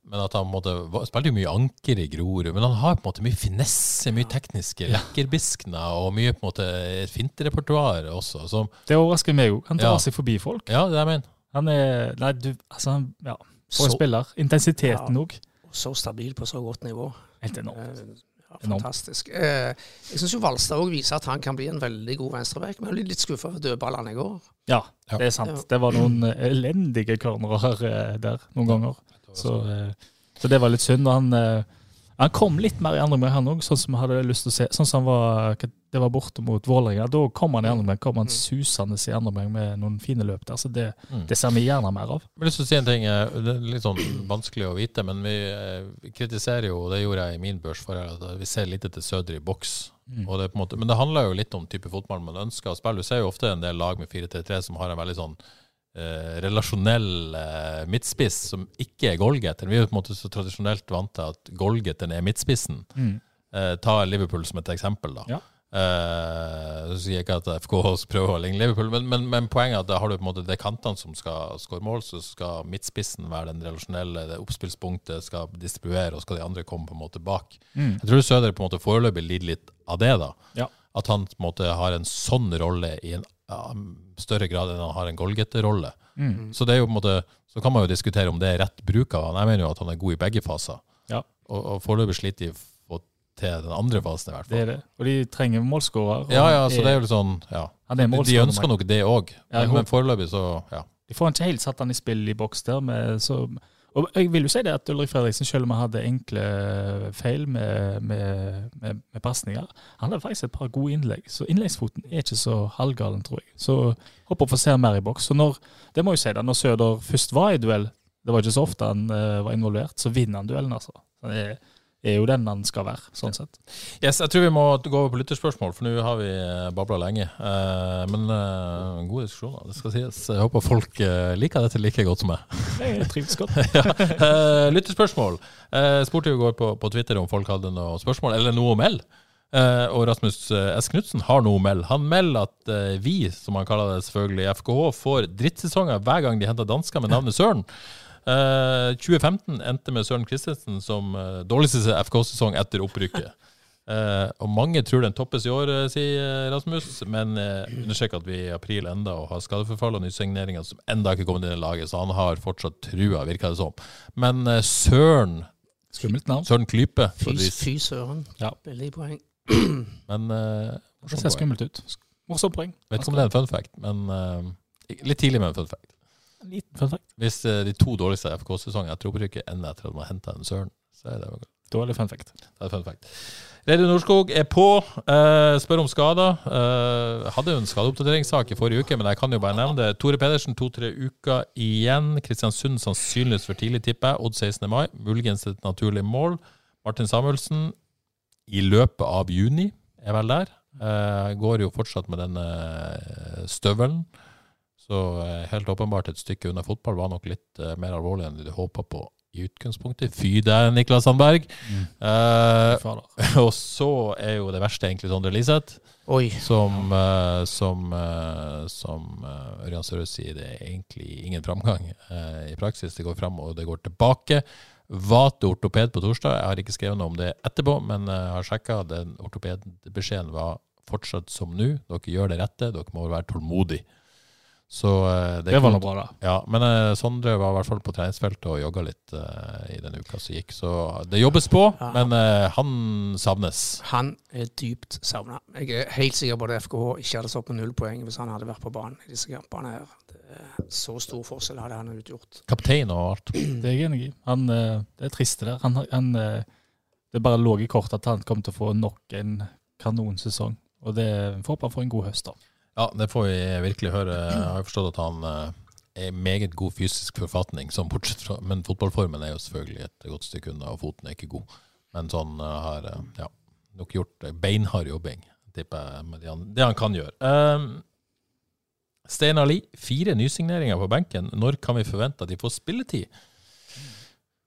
A: men at han var- spilte jo mye anker i Grorud. Men han har på en måte mye finesse, mye tekniske lekkerbiskner og mye på en måte finterepertoar også. Så.
C: Det overrasker meg òg. Han drar
A: Ja.
C: seg forbi folk.
A: ja, det er jeg mener.
C: Han er Nei, du Altså, han, ja. For en spiller. Intensiteten òg.
B: Så stabil på så godt nivå.
C: Helt enormt.
B: Eh, Ja, fantastisk. Enormt. jeg syns Valstad òg viser at han kan bli en veldig god venstreback. Men jeg ble litt skuffa over dødballene i går.
C: Ja,
A: Ja.
C: det er sant. Det var noen eh, elendige cornerer eh, der noen ganger. Så, eh, så det var litt synd. og Han, eh, han kom litt mer i andre omgang, han òg, sånn som jeg hadde lyst til å se. Sånn som han var, det var borte mot Vålerenga. Da kom han i andre omgang, kom han susende i andre omgang med noen fine løp der. Så det,
A: Mm.
C: det ser vi gjerne mer av.
A: Jeg har lyst til å si en ting. eh, Det er litt sånn vanskelig å vite, men vi eh, vi kritiserer jo, og det gjorde jeg i min børs for at vi ser lite til Sødre i boks.
C: Mm.
A: Det måte, men det handler jo litt om type fotball man ønsker å spille. Du ser jo ofte en del lag med 4-3-3 som har en veldig sånn eh, relasjonell eh, midtspiss som ikke er Golgeter. Vi er jo på en måte så tradisjonelt vant til at goalgetteren er midtspissen.
C: Mm.
A: Eh, ta Liverpool som et eksempel, da.
C: Ja.
A: Eh, så sier jeg ikke at FK prøver å ligne Liverpool, men, men, men poenget er at da har du på en måte det kantene som skal skåre mål, så skal midtspissen være den relasjonelle, det oppspillspunktet skal distribuere, og skal de andre komme på en måte bak.
C: Mm.
A: Jeg tror Søder på en måte foreløpig lider litt av det, da.
C: Ja.
A: At han på en måte har en sånn rolle i en ja, større grad enn han har en goalgetter-rolle.
C: Mm.
A: Så det er jo på en måte så kan man jo diskutere om det er rett bruk av han. Jeg mener jo at han er god i begge faser.
C: Ja.
A: Og, og foreløpig sliter de å få til den andre fasen, i hvert fall.
C: Det er det. Og de trenger målskårer.
A: Ja, ja, så det er jo litt sånn Ja.
C: han er
A: De ønsker nok det òg,
C: Ja,
A: men, men foreløpig så Ja.
C: De får ikke helt satt han i spill i boks der. Med, så, og jeg vil jo si det at Ulrik Fredriksen, selv om han hadde enkle feil med, med, med, med pasninger, han hadde faktisk et par gode innlegg. Så innleggsfoten er ikke så halvgalen, tror jeg. Så håper å få se mer i boks. Så når, det må jeg si da, når Søder først var i duell, det var ikke så ofte han uh, var involvert, så vinner han duellen, altså. Han er, er jo den den skal være, sånn sett.
A: Yes, jeg tror vi må gå over på lytterspørsmål, for nå har vi babla lenge. Eh, men uh, gode diskusjoner, det skal sies. Jeg håper folk eh, liker dette like godt som meg.
C: Jeg trives godt.
A: ja. Eh, lytterspørsmål. Jeg spurte jo i går på, på Twitter om folk hadde noe spørsmål, eller noe å melde. Eh, og Rasmus eh, S. Knutsen har noe å melde. Han melder at eh, vi, som han kaller det selvfølgelig, FKH, får drittsesonger hver gang de henter dansker med navnet Søren. Eh, 2015 endte med Søren Christensen som uh, dårligste FK-sesong etter opprykket. Uh, [LAUGHS] og mange tror den toppes i år, eh, sier eh, Rasmus, men uh, understreker at vi i april enda og har skadeforfall og nysigneringer som enda ikke kommet inn i laget, så han har fortsatt trua, virker det som. Men eh, Søren
C: Skummelt navn.
A: Søren Klype,
B: Fy, fy søren.
C: Ja.
B: Veldig poeng. [CLEARS THROAT]
A: Men eh,
C: Det ser skummelt ut. Morsomt poeng.
A: Vet ikke om det er en fun fact, men eh, litt tidlig med en fun fact.
C: En liten fun fact.
A: Hvis eh, de to dårligste FK-sesongene etter opprykket ender etter at man har henta en Søren, så er det jo
C: Dårlig fun fact.
A: det er fun fact. Reidun Norskog er på. eh, spør om skader. Uh, hadde jo en skadeoppdateringssak i forrige uke, men jeg kan jo bare nevne det. Tore Pedersen to-tre uker igjen. Kristiansund sannsynligvis for tidlig, tipper jeg. Odd 16. mai. Muligens et naturlig mål. Martin Samuelsen i løpet av juni er vel der. Eh, går jo fortsatt med denne eh, støvelen. Så eh, helt åpenbart et stykke unna fotball var nok litt eh, mer alvorlig enn de håpa på i utgangspunktet. Fy deg, Niklas Sandberg. Eh,
C: Fader. [LAUGHS]
A: og så er jo det verste egentlig Sondre Liseth,
B: Oi.
A: som, eh, som, eh, som eh, Ørjan Sørøe sier, det er egentlig ingen framgang eh, i praksis. Det går fram, og det går tilbake. Vate ortoped på torsdag. Jeg har ikke skrevet noe om det etterpå, men jeg har sjekka. Den ortopedbeskjeden var fortsatt som nå. Dere gjør det rette. Dere må være tålmodige. Så det,
C: Det var noe bra, da.
A: Ja, men uh, Sondre var i hvert fall på treningsfeltet og jogga litt uh, i den uka som gikk. Så det jobbes på,
B: Ja.
A: men uh, han savnes.
B: Han er dypt savna. Jeg er helt sikker på at FKH ikke hadde stått på null poeng hvis han hadde vært på banen i disse kampene. her. Det er så stor forskjell hadde han utgjort.
A: Kaptein og alt.
C: Det er jeg enig i. Han, eh, det er trist det der. Han, han, eh, det bare lå i kortet at han kom til å få nok en kanonsesong. Og det får håpe han får en god høst, da.
A: Ja, det får vi virkelig høre. Jeg har forstått at han eh, er i meget god fysisk forfatning, sånn bortsett fra Men fotballformen er jo selvfølgelig et godt stykke unna, og foten er ikke god. Men sånn eh, har eh, ja, nok gjort beinhard jobbing, tipper jeg, med det han, det han kan gjøre. Um, Steinar Lie, fire nysigneringer på benken. Når kan vi forvente at de får spilletid?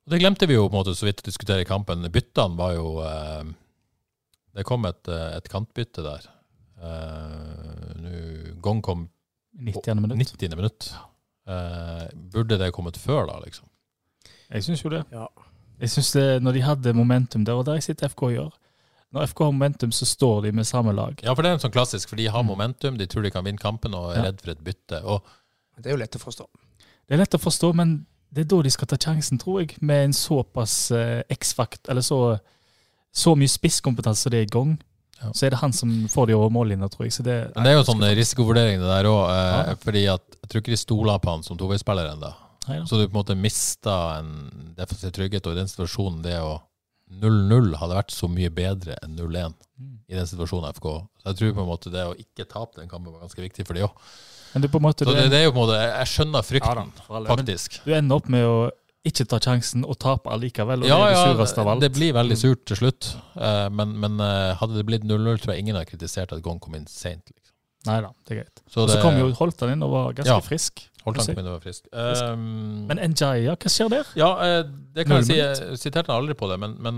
A: Det glemte vi jo på en måte så vidt å diskutere i kampen. Byttene var jo uh, Det kom et, et kantbytte der. Uh, Gong kom
C: 90. minutt.
A: 90. minutt. Uh, burde det kommet før, da, liksom?
C: Jeg syns jo det.
B: Ja.
C: Jeg synes det, Når de hadde momentum der, og der jeg sitter FK gjør Når FK har momentum, så står de med samme lag.
A: Ja, for det er en sånn klassisk, for de har
C: Mm.
A: momentum, de tror de kan vinne kampen og er
C: Ja.
A: redd for et bytte. Og
B: Det er jo lett å forstå.
C: Det er lett å forstå, men det er da de skal ta sjansen, tror jeg, med en såpass uh, X-fakt, eller så, så mye spisskompetanse som det er i gang.
A: Ja.
C: Så er det han som får de over mållinja, tror jeg. Så det,
A: Men det er jo sånn risikovurdering det der òg, eh,
C: Ja.
A: fordi at jeg tror ikke de stoler på han som toveispiller ennå.
C: Ja.
A: Så du på en måte mista en defensiv trygghet, og i den situasjonen det å 0-0 hadde vært så mye bedre enn 0-1
C: Mm.
A: i den situasjonen FK. Så jeg tror på en måte det å ikke tape den kampen var ganske viktig for de òg.
C: En
A: Så det, det er jo på en måte Jeg skjønner frykten,
C: alle. Men
A: faktisk.
C: du ender opp med å ikke ta sjansen og tape allikevel, og
A: Ja,
C: det er det sureste av alt.
A: det blir veldig surt til slutt. Uh, Men, men eh, hadde det blitt 0-0, tror jeg ingen hadde kritisert at Gong kom inn seint. Liksom.
C: Nei da, det er greit.
A: Så
C: Og så kom jo Holtan inn og var ganske
A: Ja.
C: frisk. Holtan
A: kom inn og var frisk. Um,
C: Men Njaya, hva skjer der?
A: Ja, uh, det kan jeg si. Jeg siterte han aldri på det, men, men,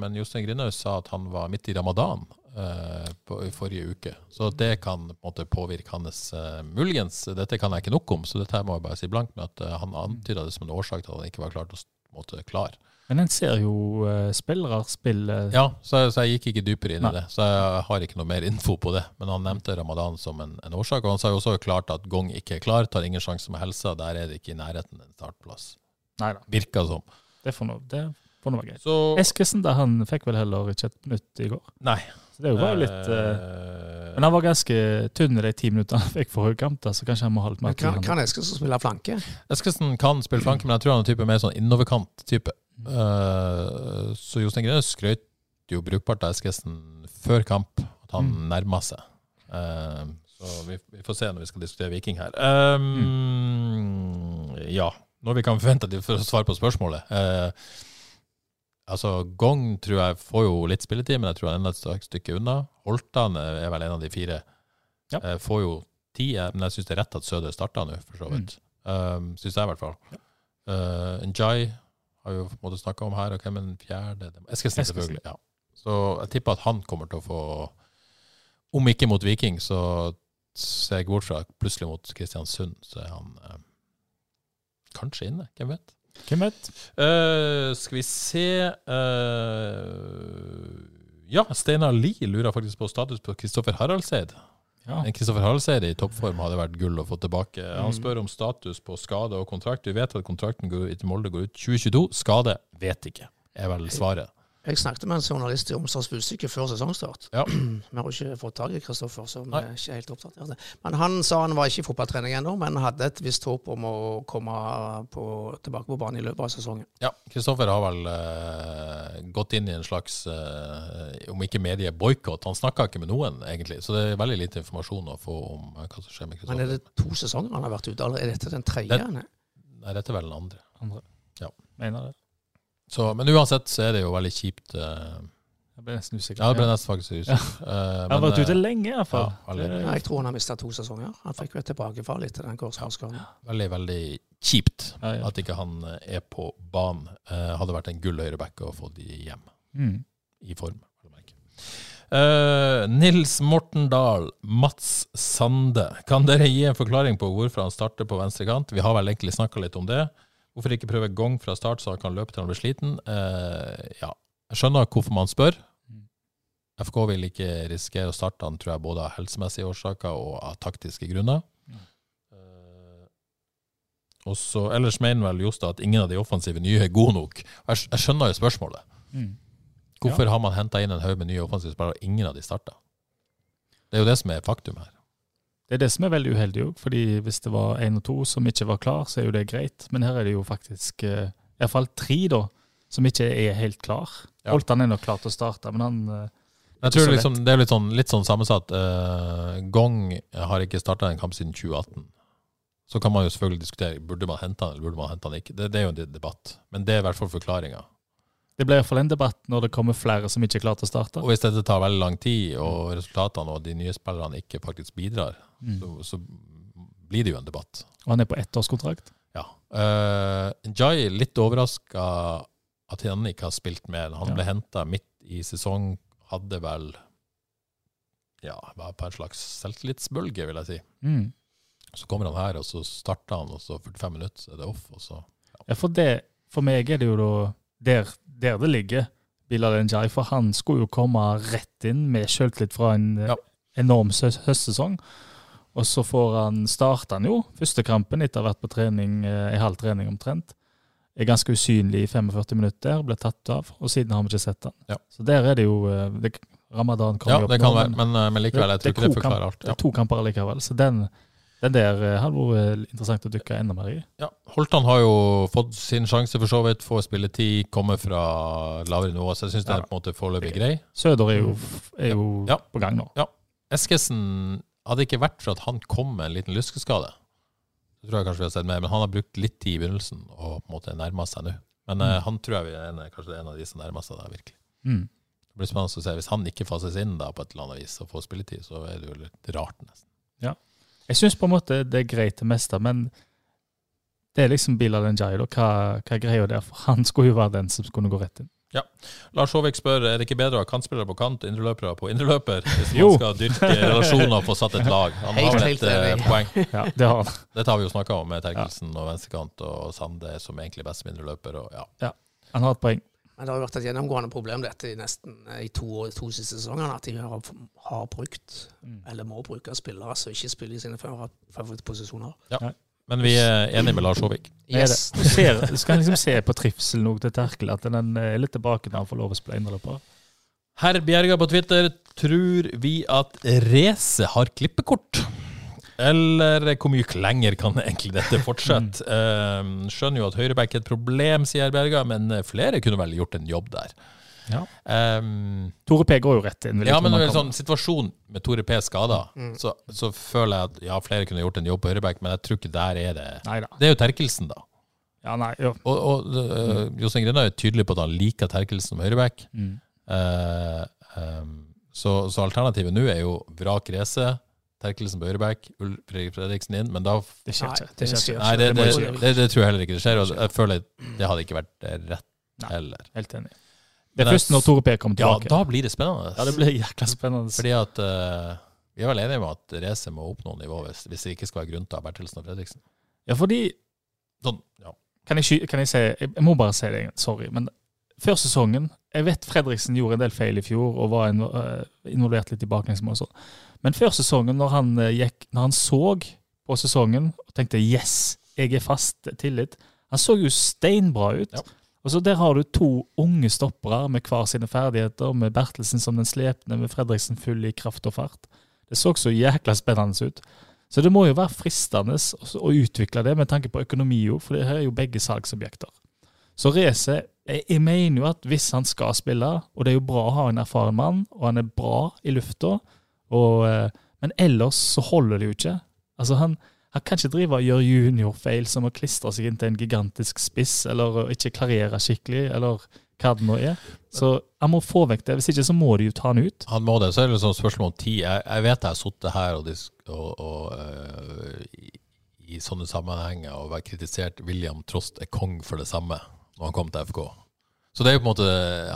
A: men Jostein Grindhaug sa at han var midt i ramadan på, i forrige uke. Så det kan på en måte påvirke hans uh, Muligens, dette kan jeg ikke nok om, så dette må jeg bare si blankt med at uh, han antyda det som en årsak til at han ikke var klar til å måte, klar.
C: Men en ser jo uh, spillere spille
A: Ja, så, så jeg gikk ikke dypere inn i det. Så jeg har ikke noe mer info på det. Men han nevnte ramadan som en, en årsak, og han sa jo også klart at Gong ikke er klar, tar ingen sjanse med helsa. Der er det ikke i nærheten en startplass.
C: Nei da,
A: Virka som.
C: det får nå være greit.
A: Så
C: Eskesen da, han fikk vel heller ikke et minutt i går.
A: Nei.
C: Så det var jo litt uh, Men han var ganske tynn i de ti minuttene han fikk for høykamter, så kanskje han må ha litt mer
B: kan,
C: tid.
B: kan Eskilsen spille flanke?
A: Eskilsen kan spille flanke, men jeg tror han er type mer sånn innoverkant-type. Uh, så Jostein Grine skrøt jo brukbart av Eskilsen før kamp, at han
C: Mm.
A: nærma seg. Uh, så vi, vi får se når vi skal diskutere Viking her. Um, Ja, når vi kan forvente at de får svar på spørsmålet. Eh, altså, Gong tror jeg får jo litt spilletid, men jeg tror han er enda et stykke unna. Holtan er vel en av de fire.
C: Ja.
A: Eh, får jo tid, eh, men jeg syns det er rett at Søder starter nå, for så vidt. Um, syns jeg, i hvert fall. Uh, Njai har vi jo på en måte snakka om her, og hvem er den fjerde? Eskesen. selvfølgelig. Ja. Så jeg tipper at han kommer til å få Om ikke mot Viking, så ser jeg bort fra plutselig mot Kristiansund, så er han eh, kanskje inne. Hvem vet?
C: Hvem vet?
A: Uh, skal vi se uh, Ja, Steinar Lie lurer faktisk på status på Kristoffer Haraldseid.
C: Ja.
A: En Kristoffer Haraldseid i toppform hadde vært gull å få tilbake. Han
C: Mm.
A: spør om status på skade og kontrakt. Vi vet at kontrakten går ut, i Molde går ut 2022. Skade vet ikke, er vel svaret.
B: Jeg snakket med en journalist i Omsdals Budstikke før sesongstart.
A: Ja. [CLEARS THROAT]
B: Vi har ikke fått tak i Kristoffer, så vi er ikke helt oppdaterte. Men han sa han var ikke i fotballtrening ennå, men hadde et visst håp om å komme på, tilbake på banen i løpet av sesongen.
A: Ja, Kristoffer har vel uh, gått inn i en slags, uh, om ikke medieboikott. Han snakka ikke med noen, egentlig. Så det er veldig lite informasjon å få om eh, hva som skjer med Kristoffer.
B: Men er det to sesonger han har vært ute? Eller er dette den tredje?
A: Det-
B: er?
A: Nei, dette er vel den andre.
C: Andre.
A: Ja.
C: Mener det.
A: Så, men uansett så er det jo veldig kjipt. Uh,
C: Jeg ble nesten usikker.
A: ja, det ble nesten faktisk usikker. Eh,
C: Han har vært ute
A: eh,
C: lenge, i hvert fall.
A: ja,
B: Ja, jeg tror han har mista to sesonger. Han fikk jo et tilbakefall etter den korsbåndskaden.
A: Veldig, veldig kjipt
C: Ja, ja.
A: at ikke han er på banen. Uh, hadde vært en gull høyreback å få de hjem
C: Mm.
A: i form. Eh, Nils Morten Dahl, Mats Sande. Kan dere gi en forklaring på hvorfor han starter på venstre kant? Vi har vel egentlig snakka litt om det. Hvorfor ikke prøve gong fra start, så han kan løpe til han blir sliten? Eh, ja, jeg skjønner hvorfor man spør.
C: Mm.
A: FK vil ikke risikere å starte han, tror jeg, både av helsemessige årsaker og av taktiske grunner.
C: Mm.
A: Eh, og så Ellers mener vel Jostad at ingen av de offensive nye er gode nok. Jeg, jeg skjønner jo spørsmålet.
C: Mm.
A: Hvorfor har man henta inn en haug med nye offensive spillere, og ingen av de starta? Det er jo det som er faktum her.
C: Det er det som er veldig uheldig òg, fordi hvis det var én og to som ikke var klar, så er jo det greit. Men her er det jo faktisk eh, iallfall tre, da, som ikke er helt klar.
A: Ja.
C: Holtan er nok klar til å starte, men han eh,
A: Jeg tror liksom, Det er litt sånn, litt sånn sammensatt. Eh, Gong har ikke starta en kamp siden 2018. Så kan man jo selvfølgelig diskutere burde man hente han eller burde man hente han ikke. Det, det er jo en debatt. Men det er i hvert fall forklaringa.
C: Det blir iallfall en debatt når det kommer flere som ikke er klare til å starte.
A: Og hvis dette tar veldig lang tid, og resultatene og de nye spillerne ikke faktisk bidrar,
C: Mm.
A: så, så blir det jo en debatt.
C: Og han er på ettårskontrakt.
A: Ja. Uh, Njay litt overraska at han ikke har spilt mer. Han
C: Ja.
A: ble henta midt i sesong, hadde vel ja, var på en slags selvtillitsbølge, vil jeg si.
C: Mm.
A: Så kommer han her, og så starter han, og så 45 minutter, så er det off. Og så.
C: Ja, for, det, for meg er det jo da der, der det ligger, Bilal Njai, For han skulle jo komme rett inn med sjøltillit fra en eh,
A: Ja.
C: enorm høstsesong. høstsesong. Og så får han starta han jo første kampen etter å ha vært på trening, i halv trening omtrent. Er ganske usynlig i 45 minutter, ble tatt av, og siden har vi ikke sett han.
A: Ja.
C: Så der er det jo eh, det, Ramadan kommer
A: Ja,
C: opp
A: det kan
C: nå,
A: være, men, eh, men likevel, jeg tror ikke det forklarer
C: alt.
A: alt.
C: Det er to kamper likevel, så den, den der eh, hadde vært interessant å dykke enda mer i.
A: Ja, Holtan har jo fått sin sjanse for så vidt, får spilletid, kommer fra lavere nivå, så jeg syns det er på en måte foreløpig grei.
C: Søder er jo, er jo
A: Ja.
C: på gang nå. Ja.
A: Eskesen hadde det ikke vært for at han kom med en liten lyskeskade. Så tror jeg kanskje vi har sett mer, men han har brukt litt tid i begynnelsen og på en måte nærma seg nå. Men mm. han tror jeg vi er en, kanskje en av de som nærmer seg der, virkelig.
C: Mm.
A: Det blir spennende å se. Hvis han ikke fases inn da på et eller annet vis og får spilletid, så er det jo litt rart, nesten. Ja.
C: Jeg syns på en måte det er greit det meste, men det er liksom Bilal Njay, da. Hva, hva er greia der? For han skulle jo være den som skulle gå rett inn.
A: Lars Håvik spør er det ikke bedre å ha kantspillere på kant og indreløpere på indreløper hvis
C: Jo.
A: man skal dyrke [LAUGHS] relasjoner og få satt et lag. Han har vel et eh, poeng. [LAUGHS]
C: Ja, det har han.
A: Dette har vi jo snakka om med Terkelsen og venstrekant og Sande som egentlig best som indreløper. Ja. ja.
C: Han har et poeng.
B: Men det har jo vært et gjennomgående problem dette i nesten eh, i to, år- to siste sesongene, at de har, har brukt,
C: Mm.
B: eller må bruke, spillere som ikke spiller i sine favor- favorittposisjoner.
A: Men vi er enige med Lars Håvik.
C: Det
B: Yes.
C: Du, ser, du skal liksom se på trivselen nå til Terkel, at den er litt tilbake når han får lov å spille innløper.
A: Herr Bjerga på Twitter, tror vi at Race har klippekort? Eller hvor mye lenger kan egentlig dette fortsette? mm. skjønner jo at høyreback er et problem, sier Bjerga, men flere kunne vel gjort en jobb der.
C: Ja.
A: Um,
C: Tore P går jo rett inn.
A: ja, men i en sånn situasjon med Tore P skada, så, så føler jeg at ja, flere kunne gjort en jobb på høyreback, men jeg tror ikke der er det
C: Neida.
A: Det er jo Terkelsen, da.
C: Ja, nei, jo.
A: Og, og uh, Jostein Grønna er tydelig på at han liker Terkelsen som høyreback.
C: Mm.
A: Uh, um, så, så alternativet nå er jo vrak Race, Terkelsen på høyreback, Ulf Fredriksen inn, men da
C: Det skjer ikke.
B: det.
A: Nei, det,
B: det
A: det, det, det, tror jeg heller ikke det skjer, og jeg føler det hadde ikke vært rett
C: Nei.
A: heller.
C: Helt enig. Det er først når Tore P kommer tilbake.
A: Ja, da blir det spennende.
C: Ja, det blir jækla spennende.
A: Fordi at uh, vi er vel enige om at Race må opp noen nivå hvis, hvis det ikke skal være grunn til Bertelsen og Fredriksen.
C: Ja, fordi
A: Sånn, ja.
C: Kan jeg, kan jeg si Jeg må bare si det, sorry. Men før sesongen Jeg vet Fredriksen gjorde en del feil i fjor og var eh, involvert litt i baklengsmål og sånn. Men før sesongen, når han, eh, gikk, når han så på sesongen og tenkte 'yes, jeg er fast tillit' Han så jo steinbra ut.
A: Ja.
C: Og så Der har du to unge stoppere med hver sine ferdigheter, med Bertelsen som den slepne, med Fredriksen full i kraft og fart. Det så så jækla spennende ut. Så det må jo være fristende å- utvikle det med tanke på økonomi jo, for det her er jo begge salgsobjekter. Så Race, jeg, mener jo at hvis han skal spille, og det er jo bra å ha en erfaren mann, og han er bra i lufta, eh, men ellers så holder det jo ikke. Altså han, han kan ikke drive og gjøre juniorfeil som å klistre seg inn til en gigantisk spiss, eller ikke klarere skikkelig, eller hva det nå er. Så han må få vekk det, hvis ikke så må de jo ta han ut.
A: Han må det. Så er det liksom spørsmål om tid. Jeg, jeg vet jeg har sittet her og, disk, og, og uh, i, i sånne sammenhenger og vært kritisert William Trost er kong for det samme når han kom til FK. Så det er jo på en måte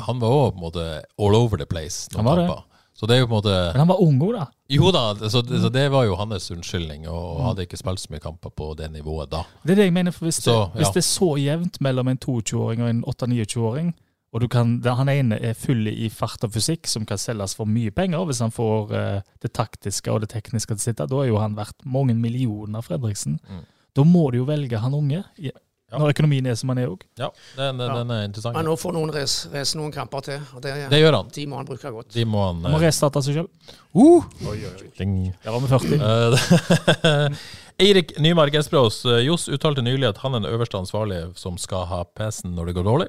A: Han var òg all over the place. Når
C: Han var det.
A: Så det er jo på en måte
C: Men han var ung òg, da.
A: Jo da, så, så det var jo hans unnskyldning, og hadde ikke spilt så mye kamper på det nivået da.
C: Det er det jeg mener, for hvis, det,
A: hvis ja.
C: det er så jevnt mellom en 22-åring og en 28-29-åring, og du kan, han ene er full i fart og fysikk, som kan selges for mye penger hvis han får uh, det taktiske og det tekniske til å sitte, da er jo han verdt mange millioner, Fredriksen.
A: Mm.
C: Da må du jo velge han unge,
A: Ja.
C: når økonomien er som han er òg.
A: Ja, den, den,
B: Ja.
A: den er interessant.
B: Men nå får noen race, noen kamper til, og det,
A: Det gjør han.
B: de må han bruke godt.
A: De må han
C: Han må
A: eh,
C: restarte seg sjøl.
A: uh, ding.
C: Der var vi 40.
A: Eh, [LAUGHS] Eirik Nymark Espros, eh, Johs uttalte nylig at han er den øverste ansvarlige som skal ha PC-en når det går dårlig.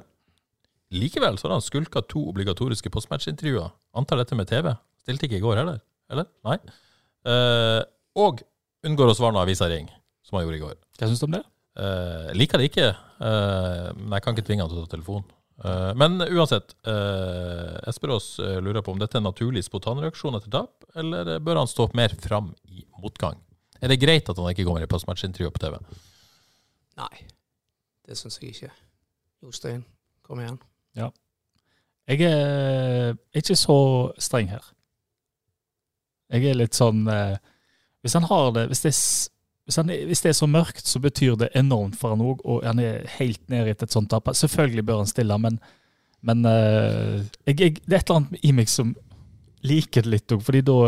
A: Likevel så har han skulka to obligatoriske postmatch-intervjuer. Antar dette med TV. Stilte ikke i går heller? Eller? Nei. Eh, og unngår å svare når avisa ringer, som han gjorde i går.
C: Hva syns du om det?
A: Uh, liker det ikke, uh, men jeg kan ikke tvinge han til å ta telefonen. Uh, men uansett, uh, Esperås lurer på om dette er en naturlig spontanreaksjon etter tap, eller bør han stå mer fram i motgang? Er det greit at han ikke kommer i postmatchintervju på TV?
B: Nei, det syns jeg ikke. Jostein, kom igjen. Ja.
C: Jeg er ikke så streng her. Jeg er litt sånn Hvis han har det hvis det, er, hvis, er- hvis det er så mørkt, så betyr det enormt for han òg, og han er helt nede etter et sånt tap. Selvfølgelig bør han stille, men, men eh, jeg, jeg, det er et eller annet i meg som liker det litt òg, fordi da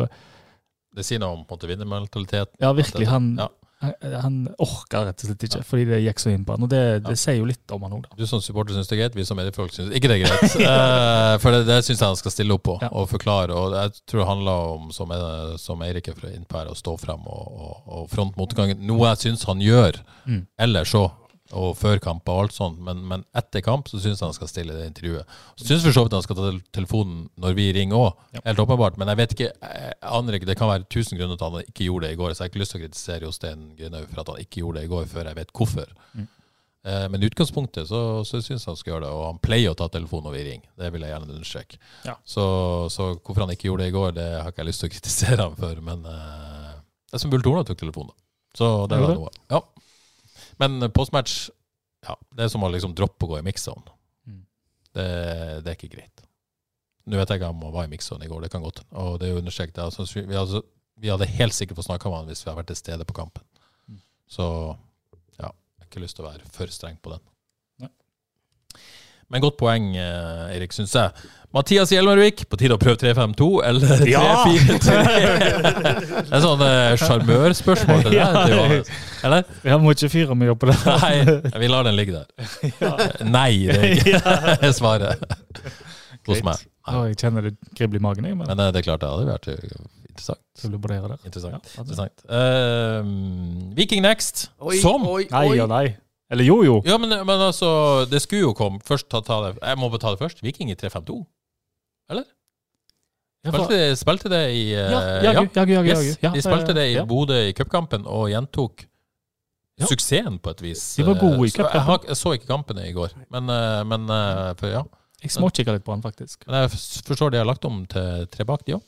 A: Det sier noe om på en måte vinnermentaliteten.
C: Ja, virkelig. Han,
A: Ja.
C: Han, han orka rett og slett ikke, fordi det gikk så inn på han. Og det, det
A: Ja.
C: sier jo litt om han òg, da.
A: Du som supporter syns det er greit, vi som mediefolk syns ikke det er greit. [LAUGHS] Eh, for det, det syns jeg han skal stille opp på
C: Ja.
A: og forklare. Og jeg tror det handler om, som, eh, som Eirik er fra inne på her, å stå frem og, og, og fronte motgangen. Noe jeg syns han gjør
C: Mm.
A: ellers òg, og før kamp og alt sånt. Men, men etter kamp så syns jeg han skal stille det intervjuet. Syns for så vidt han skal ta telefonen når vi ringer òg,
C: Ja.
A: helt åpenbart. Men jeg vet ikke, jeg aner ikke, det kan være tusen grunner til at han ikke gjorde det i går. Så jeg har ikke lyst til å kritisere Jostein Grinhaug for at han ikke gjorde det i går, før jeg vet hvorfor.
C: Mm.
A: Eh, Men i utgangspunktet så, så syns jeg han skal gjøre det, og han pleier å ta telefonen når vi ringer. Det vil jeg gjerne understreke.
C: Ja.
A: Så, så hvorfor han ikke gjorde det i går, det har ikke jeg lyst til å kritisere ham for, men uh, det er som Bull Torna tok telefonen, da. Så det
C: Er
A: var noe. Ja. Men postmatch, ja, det er som å liksom droppe å gå i mix-zone.
C: Mm.
A: Det, det er ikke greit. Nå vet jeg ikke om han var i mix-zone i går, det kan godt Og det er jo understreket. Altså, vi, hadde, vi hadde helt sikkert fått snakka med han hvis vi hadde vært til stede på kampen.
C: Mm.
A: Så ja, jeg har ikke lyst til å være for streng på den. Men godt poeng, eh, Erik, syns jeg. Mathias Hjelmarvik, på tide å prøve 3-5-2 eller 3-4-3? det er sånn eh, sjarmørspørsmål til deg, til Johannes. Eller?
C: Jeg må ikke fyre mye opp på det.
A: Nei, vi lar den ligge der. Nei, det er ikke [LAUGHS] svaret hos meg.
C: Ja, jeg kjenner det kribler i magen, jeg, men
A: Men eh, det er klart det hadde vært interessant.
C: brodere der.
A: Interessant.
C: Ja,
A: interessant. Uh, Viking Next,
B: Oi,
A: som
B: oi,
C: Nei og nei. Eller jo, jo.
A: Ja, men, men altså, det skulle jo komme Først ta, ta det Jeg må betale først. Viking i 3-5-2.
C: eller?
A: Spilte, de- spilte det i eh,
C: ja, jagu, jagu, jagu.
A: Yes,
C: Ja,
A: de spilte det i
C: ja.
A: Bodø i cupkampen og gjentok
C: Ja.
A: suksessen på et vis.
C: De var gode i
A: cup. Jeg, jeg, jeg så ikke kampene i går, men, eh, men eh, for, ja.
C: Jeg småkikka litt på han, faktisk.
A: Men jeg forstår de har lagt om til tre bak, de òg.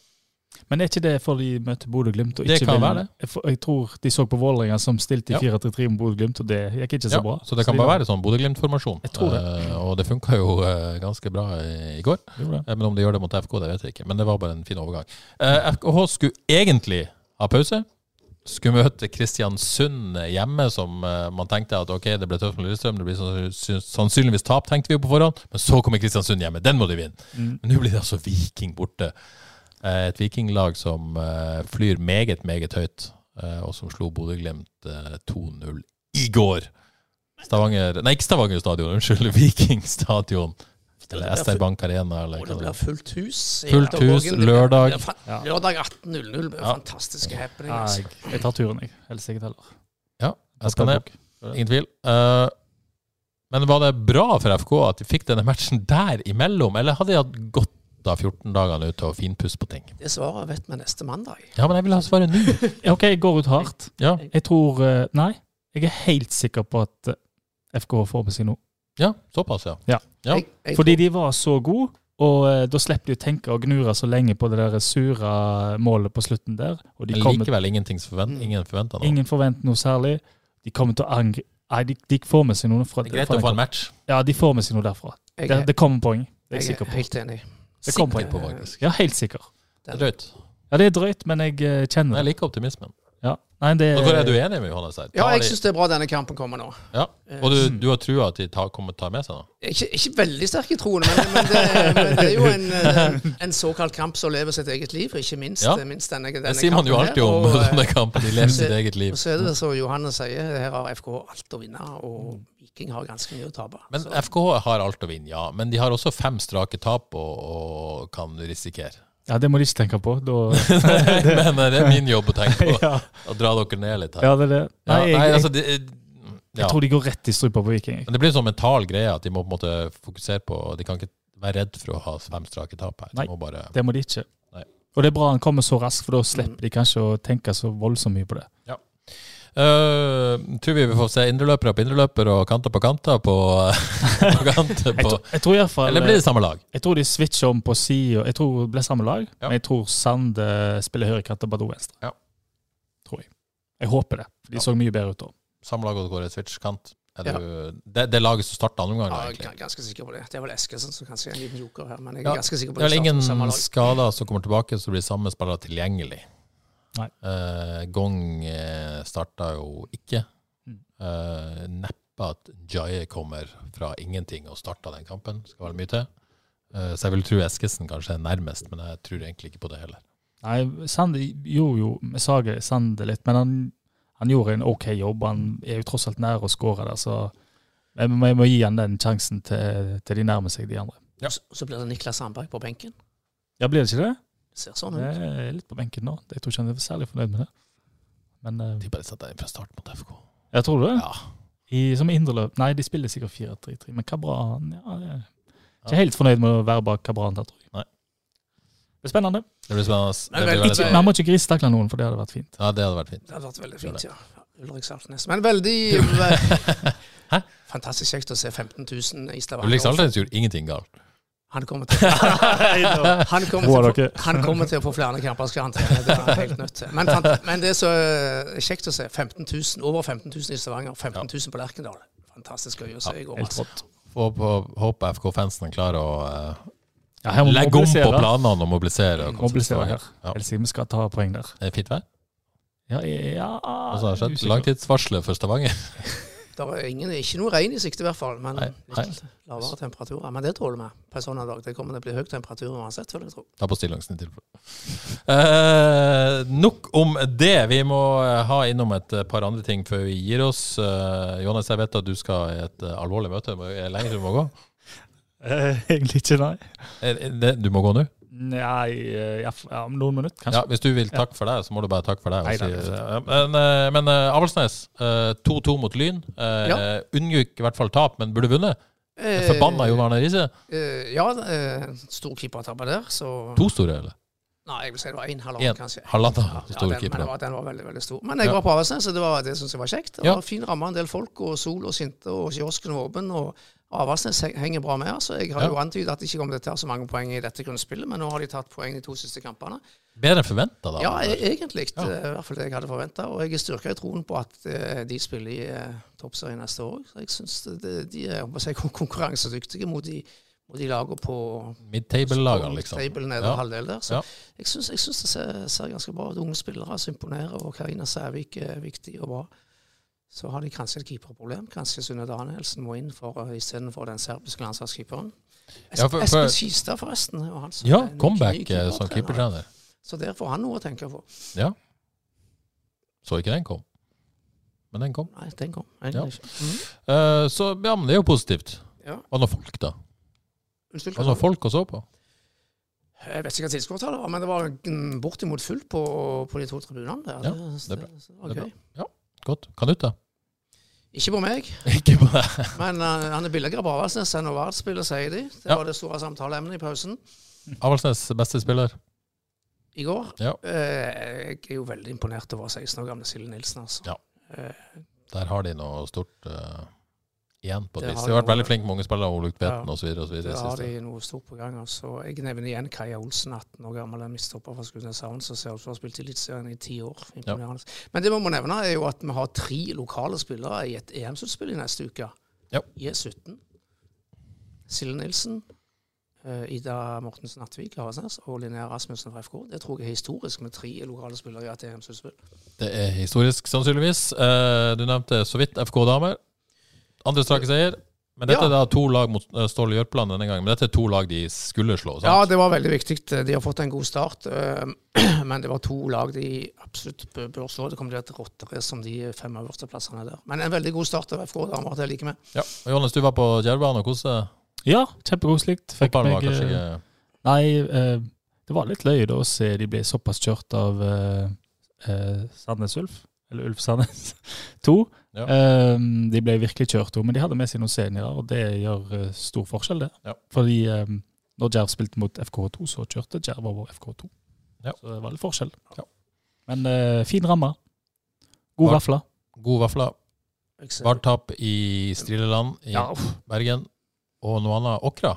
C: Men er ikke det for de møter Bodø-Glimt? og
A: Det kan være det.
C: Jeg, jeg tror de så på Vålerenga som stilte i 4-3-3 med Bodø-Glimt, og det gikk ikke så
A: Ja,
C: bra.
A: så det kan
C: de
A: bare
C: var-
A: være sånn Bodø-Glimt-formasjon.
C: Jeg tror det.
A: Eh, og det funka jo uh, ganske bra i, går. Uh. Men om de gjør det mot FK, det vet jeg ikke. Men det var bare en fin overgang. FKH skulle egentlig ha pause. Skulle møte Kristiansund hjemme, som man tenkte at ok, det ble tøft med Lillestrøm. Det blir sannsynligvis tap, tenkte vi jo på forhånd. Men så kommer Kristiansund hjemme. Den må de vinne.
C: Mm.
A: Men nå blir det altså Viking borte. Eh, Et vikinglag som eh, flyr meget, meget høyt, eh, og som slo Bodø-Glimt eh, 2-0 i går. Stavanger Nei, ikke Stavanger stadion, unnskyld. [LAUGHS] Viking stadion. Eller SR Bank Arena, eller
B: Og
A: hva
B: det blir fullt hus.
A: Fullt hus, lørdag.
B: Lørdag 18.00 Fantastisk
A: Ja.
B: happening. Altså.
C: jeg, jeg tar turen, jeg. Helt sikkert heller.
A: Ja, jeg skal ned. Ingen tvil. Eh, men var det bra for FK at de fikk denne matchen der imellom, eller hadde de hatt godt av 14 dager nå til å finpusse på ting?
B: Det svaret vet vi neste mandag.
A: Ja, men jeg vil ha svaret nå.
C: OK, jeg går ut hardt.
A: Ja,
C: Jeg tror eh, Nei, jeg er helt sikker på at eh, FK får med seg noe.
A: ja såpass, ja.
C: Ja.
A: Ja.
B: Jeg, jeg
C: Fordi
B: tror-
C: de var så gode, og eh, da slipper de å tenke og gnure så lenge på det der sure målet på slutten der. Og de
A: Men
C: kommer,
A: likevel ingenting forvent, ingen forventer noe.
C: ingen forventer noe særlig. De kommer til å angre Nei, de, de får med seg noe fra
A: Det er greit
C: fra
A: å få en match.
C: Ja, de får med seg noe derfra.
B: jeg,
C: Det, det kommer poeng. Det er jeg
B: jeg
C: sikker
B: er
C: på.
B: helt enig.
C: Det kom
A: Sikker på, faktisk.
C: Ja, helt sikker.
A: Det er drøyt.
C: Ja, det er drøyt, men jeg eh, kjenner
A: jeg liker optimismen.
C: Ja. Nei, det
A: Hvorfor er du enig med Johannes her?
B: Ja, jeg syns det er bra denne kampen kommer nå.
A: ja. Og du, du har trua at de tar, kommer til å ta med seg noe?
B: Ikke, ikke veldig sterk i troen, men, men, det, men det er jo en, en, en såkalt kamp som lever sitt eget liv, ikke minst,
A: Ja.
B: minst denne, denne
A: Det sier man jo alltid
B: her,
A: om
B: og, [LAUGHS] eh,
A: sånne kamper. De lever
B: så-
A: sitt eget liv.
B: Og så er det som Johannes sier, her har FK alt å vinne, og Viking har ganske mye å tape.
A: Men
B: Så-
A: FKH har alt å vinne, ja. Men de har også fem strake tap og, og kan risikere.
C: Ja, det må de ikke tenke på. Da, [LAUGHS]
A: Men eh, det er min jobb å tenke på. [LAUGHS]
C: ja.
A: Å dra dere ned litt her.
C: ja, det er det. Nei,
A: Ja, nei,
C: jeg,
A: altså, det,
C: jeg tror de går rett i strupa på Viking.
A: Men det blir en sånn mental greie at de må på en måte fokusere på De kan ikke være redd for å ha fem strake tap her. De
C: Nei.
A: må bare
C: Det må de ikke.
A: Nei.
C: Og det er bra han kommer så raskt, for da slipper de kanskje å tenke så voldsomt mye på det.
A: Eh, tror vi vi får se indreløpere på indreløpere og kanter på kanter på, [LAUGHS] på, kanter
C: Jeg,
A: på
C: tror- jeg tror i hvert fall
A: Eller blir det samme lag?
C: Jeg tror de switcher om på sida. Jeg tror det blir samme lag,
A: Ja.
C: men jeg tror Sande spiller høyrekant og Badou venstre.
A: Ja.
C: Tror jeg. Jeg håper det. De
A: Ja.
C: så mye bedre ut da.
A: Samme lag og går i switch-kant? Er
B: Ja.
A: det, det laget som starta andre omgang,
B: Ja, jeg er ganske sikker på det. Det er vel Eskesen som kanskje er en liten joker her, men jeg
A: Ja,
B: er ganske sikker på
A: Det er
B: det.
A: vel ingen skader som kommer tilbake, så blir samme spiller tilgjengelig.
C: Nei.
A: Eh, Gong uh, starta jo ikke.
C: Mm.
A: Eh, neppe at Jaye kommer fra ingenting og starta den kampen. Skal være mye til. Eh, så jeg vil tro Eskesen kanskje er nærmest, men jeg tror egentlig ikke på det heller.
C: Nei, Sande gjorde jo Sager sa Sande litt, men han, han gjorde en OK jobb. Han er jo tross alt nære å skåre der, så vi må, må gi han den sjansen til, til de nærmer seg de andre.
A: Ja.
B: Så, så blir det Niklas Sandberg på benken.
C: Ja, blir det ikke det?
B: Det ser sånn ut.
C: Jeg er litt på benken nå. Jeg tror ikke han er særlig fornøyd med det. Men eh,
A: De bare setter deg fra start mot FK.
C: jeg tror det.
A: Ja.
C: I, som indreløp Nei, de spiller sikkert 4-3-3, men Kabran ja, jeg er Ikke helt fornøyd med å være bak Kabran der, tror jeg.
A: Nei.
C: Det er spennende.
A: Det blir spennende. Det blir
C: Ikke, man må ikke grisetakle noen, for det hadde vært fint.
A: Ja, det hadde vært fint.
B: Det hadde vært veldig fint, ja. Ulrik Saltnes. Men veldig [LAUGHS]
A: Hæ?
B: Fantastisk kjekt å se 15 000 i Stavanger.
A: Ulrik Saltnes gjorde ingenting galt.
B: Han kommer til, [LAUGHS] han kommer til, han kommer til å få flere kampers karantene. Det er han helt nødt til. Men, men det er så eh, kjekt å se. 15 000, over 15 000 i Stavanger, 15 000 på Lerkendal. Fantastisk gøy å se i går.
C: Helt
B: Altså.
C: rått.
A: Få på- Håper FK-fansen klarer å eh,
C: Ja, her
A: legge om på planene og mobilisere. og
C: Mobilisere her.
A: Ja.
C: Helst vi skal ta poeng der.
A: Er det fint vær?
C: Ja, ja
A: skjedd? Langtidsvarselet for Stavanger? [LAUGHS]
B: Det er ingen, ikke noe regn i sikte, i hvert fall. Men
A: Nei, nei.
B: lavere temperaturer. Men det tåler vi på en sånn dag. Det kommer til å bli høy temperatur uansett, vil jeg tro.
A: Ta på stillongsen i tilfelle. Eh, nok om det. Vi må eh, ha innom et eh, par andre ting før vi gir oss. Eh, Johannes, jeg vet at du skal i et eh, alvorlig møte. Er det lenger du må gå?
C: Eh, egentlig ikke, nei.
A: Det, du må gå nå?
C: Nei, eh, ja, om noen minutter,
A: Ja, hvis du vil takke for deg, så må du bare takke for deg.
C: Nei,
A: Nei, men eh, men eh, Avaldsnes, eh, 2-2 mot Lyn.
B: Ja.
A: Unngikk i hvert fall tap, men burde vunnet. Forbanna Jon Arne Riise.
B: ja, stor keepertabbe der, så
A: To store, eller?
B: Nei, jeg vil si det var én
A: En.
B: halvannen, kanskje.
A: Halvannen
B: Ja, den, men var, den var veldig veldig stor. Men jeg var på Avaldsnes, så det, var, det syns jeg var kjekt. Det
A: Ja.
B: var Fin ramme, en del folk, og sol og sinte, og kiosken var åpen. og Avaldsnes henger bra med. altså. Jeg har
A: Ja.
B: jo antydet at de ikke kommer til å ta så mange poeng i dette grunnspillet, men nå har de tatt poeng de to siste kampene.
A: Bedre enn forventa, da.
B: Ja, jeg, egentlig.
A: Ja.
B: eh, I hvert fall det jeg hadde forventa. Og jeg er styrka i troen på at eh, de spiller i uh, toppserien neste år. Så jeg syns de er si, [LAUGHS] konkurransedyktige mot de, mot de lagene på
A: Mid-table-lagene, liksom.
B: Table nede
A: Ja.
B: halvdel der. Så
A: Ja.
B: jeg syns, jeg syns det ser, ser ganske bra ut. Unge spillere som imponerer, og Karina Sævik er viktig og bra. Så har de kanskje et keeperproblem. Kanskje Sunne Danielsen må inn for, uh, istedenfor den serbiske landslagskeeperen.
A: Ja, for- for-
B: Espen Skistad, forresten. han
A: Ja, comeback eh, som
B: keepertrener. Så der får han noe å tenke på.
A: Ja. Så ikke den kom. Men den kom.
B: Nei, den kom.
A: Ja.
B: Mm.
A: Eh, så ja, men det er jo positivt.
B: Ja.
A: Var det folk, da?
B: Unnskyld.
A: Var det folk å så på?
B: Jeg vet ikke hva tilskuertallet var, men det var bortimot fullt på, på de to tribunene der.
A: Ja,
B: det,
A: det
B: det, det, det,
A: det det,
B: Det.
A: Godt. Kanuta?
B: Ikke på meg, [LAUGHS]
A: Ikke på deg.
B: men uh, han er billigere på Avaldsnes enn Ovard-spiller, sier de. Det
A: Ja.
B: var det store samtaleemnet i pausen
A: Avaldsnes beste spiller?
B: i går.
A: Ja.
B: Uh, jeg er jo veldig imponert over 16 år gamle Silje Nilsen, altså.
A: Ja.
B: Eh,
A: Der har de noe stort eh, igjen, på et
B: Det
A: vis. De har vært veldig flinke mange spillere, Ole Tvedten
B: Ja.
A: osv. Det
B: der har de noe stort på gang. altså. Jeg nevner igjen Kaja Olsen, 18 år gammel, midtstopper fra Skudeneshavn, som ser ut som har spilt Eliteserien i ti år. Ja. Men det vi må nevne, er jo at vi har tre lokale spillere i et EM-sluttspill i neste uke.
A: Ja.
B: I E17. Silje Nilsen, eh, Ida Mortensen Havasnes og Linnea Rasmussen fra FK. Det tror jeg er historisk med tre lokale spillere i et EM-sluttspill.
A: Det er historisk, sannsynligvis. Eh, du nevnte så vidt FK damer. Andre strake seier. Men dette
B: Ja.
A: er da to lag mot eh, Ståle Jørpeland denne gangen. Men dette er to lag de skulle slå. sant?
B: Ja, det var veldig viktig. De har fått en god start. eh, [CLEARS THROAT] Men det var to lag de absolutt bør slå. Det kommer til et rotterace om de fem øverste plassene der. Men en veldig god start av FK damer. Det liker vi.
A: Ja. Og Johannes, du var på Djervbanen og koste.
C: Ja, kjempekoselig. Fikk
A: Fotballen var kanskje
C: eh,
A: ikke
C: Nei, det var litt løye å se de ble såpass kjørt av Sandnes Ulf, eller Ulf Sandnes [LAUGHS] 2.
A: Ja.
C: Um, de ble virkelig kjørt, også, men de hadde med seg noen seniorer, og det gjør uh, stor forskjell, det.
A: Ja.
C: Fordi um, når Jerv spilte mot FK2, så kjørte Jerv over FK2.
A: Ja.
C: Så det var litt forskjell.
A: Ja.
C: Men uh, fin ramme. God
A: vafla. God.
B: Jeg
A: Vartap i Strilleland i
C: Ja.
A: Bergen. Og noe annet. Åkra.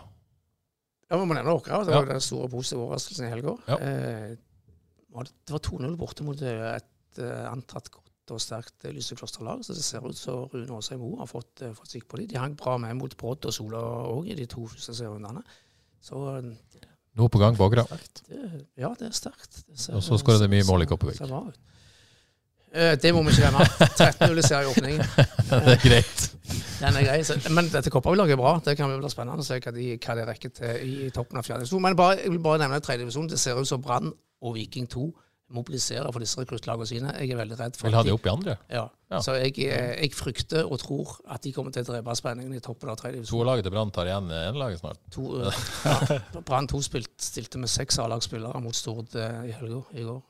B: Ja, vi må nevne Åkra. Det
A: Ja.
B: var den store positive overraskelsen i helga.
A: Ja.
B: Eh, det det var 2-0 borte mot eh, et eh, antatt godt og sterkt eh, Lysekloster-lag. Så det ser ut som Rune Aasheim Moe har fått, eh, fått sikk på dem. De hang bra med mot Brodd og Sola òg i de to første serierundene. Så
A: Noe på gang bak,
B: da. ja, det er sterkt. Det ser-
A: Og så skal det mye mål i Kopervik.
B: Det må vi ikke glemme. [LAUGHS] 13-0 i serieåpningen. [LAUGHS]
A: det er greit.
B: Den er grei. Men dette Kopervik-laget er bra. Det kan bli spennende å se hva de, hva de rekker til i toppen av fjerde divisjon. Men bare, jeg vil bare nevne tredje divisjon. Det ser ut som Brann og Viking 2 mobiliserer for disse rekruttlagene sine. Jeg er veldig redd for
A: Vil ha det opp i andre?
B: Ja.
A: Ja.
B: Så jeg, eh, jeg frykter og tror at de kommer til å drepe spenningen i toppen av tredje divisjon.
A: laget til Brann tar igjen enelaget snart.
B: To, eh, ja, [LAUGHS] Brann 2 spilt, stilte med seks A-lagsspillere mot Stord eh, i helga i går.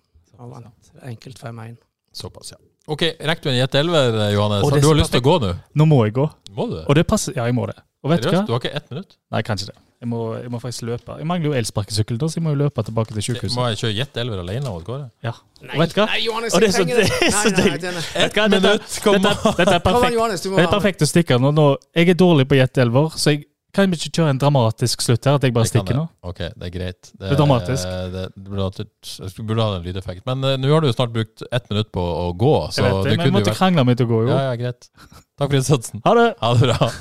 B: Og vant enkelt 5-1.
A: Såpass, ja. Ok, rekker du en jet elver, Johannes? Har du har lyst til å gå nå?
C: Nå må jeg gå.
A: Må du?
C: Og det passer Ja, jeg må det. Og vet du
A: Seriøst?
C: hva?
A: Du har ikke ett minutt?
C: Nei, kanskje det. Jeg må, jeg må faktisk løpe. Jeg mangler jo elsparkesykkel, så jeg må jo løpe tilbake til sykehuset.
A: Må jeg kjøre jet elver alene går det?
C: Ja. Og vet du hva?
B: Nei, Johannes,
C: Og det er
B: jeg
C: så-
B: trenger
C: det er så
B: Nei, nei, er-
C: Vet? Dette,
A: kom
C: dette, dette er perfekt.
B: Johannes,
C: Det er perfekt å stikke nå. nå. Jeg er dårlig på gjettelver, så jeg kan ikke kjøre en dramatisk slutt her? At jeg bare
A: Det
C: stikker nå?
A: Ok, det er greit. Det,
C: Det er dramatisk.
A: Det, det burde hatt burde ha en lydeffekt. Men uh, nå har du jo snart brukt ett minutt på å gå, så
C: Jeg vet det,
A: det
C: men jeg måtte
A: vært
C: krangle meg til å gå, jo.
A: Ja, ja, greit. Takk for innsatsen.
C: Ha det!
A: Ha det bra.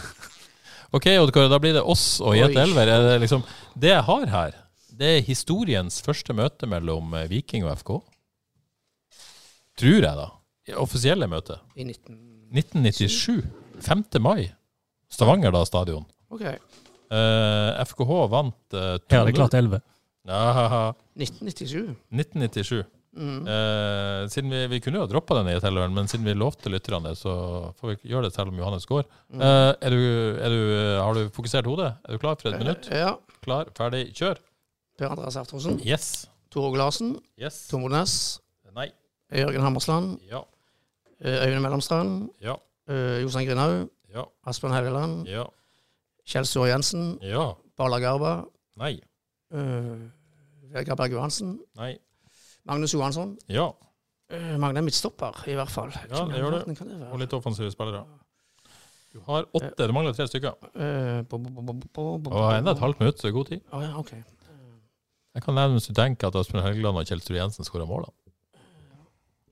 A: Ok, Odd da blir det oss og Jet Elver. Er det, liksom, det jeg har her, det er historiens første møte mellom eh, Viking og FK. Tror jeg, da. I Offisielle møte.
B: I 19...
A: 1997. 5. mai. Stavanger da stadion.
B: Ok.
A: Uh, FKH vant uh,
C: Her er det klart 11.
A: Ja,
B: 1997.
A: 1997.
B: Mm.
A: Eh, siden vi, vi kunne jo ha droppa den i Telleren, men siden vi lovte lytterne så får vi gjøre det selv om Johannes går.
B: Mm.
A: Eh, er du, er du, har du fokusert hodet? Er du klar for et minutt?
B: Ja.
A: Klar, ferdig, kjør.
B: Per Andreas Ertrosen.
A: Yes.
B: Tore Glasen Larsen.
A: Yes.
B: Tom Odnes.
A: Nei.
B: Jørgen Hammersland.
A: Ja.
B: eh, Øyvind Mellomstrand.
A: Ja.
B: eh, Jostein Grinaug.
A: Ja.
B: Asbjørn Helgeland.
A: Ja.
B: Kjell Sture Jensen.
A: Ja.
B: Bala Garba.
A: Nei.
B: Uh, Vegard Berg Johansen.
A: Nei.
B: Magnus Johansson.
A: Ja.
B: Uh, mangler midtstopper, i hvert fall.
A: Ja, det gjør det. Og litt offensive spillere. Du har åtte. Det mangler tre stykker.
B: Eh,
A: Og enda et halvt minutt, så det er god tid.
B: Å, ja, ok.
A: Jeg kan du tenker at Asbjørn Helgeland og Kjell Sture Jensen skåra mål. da.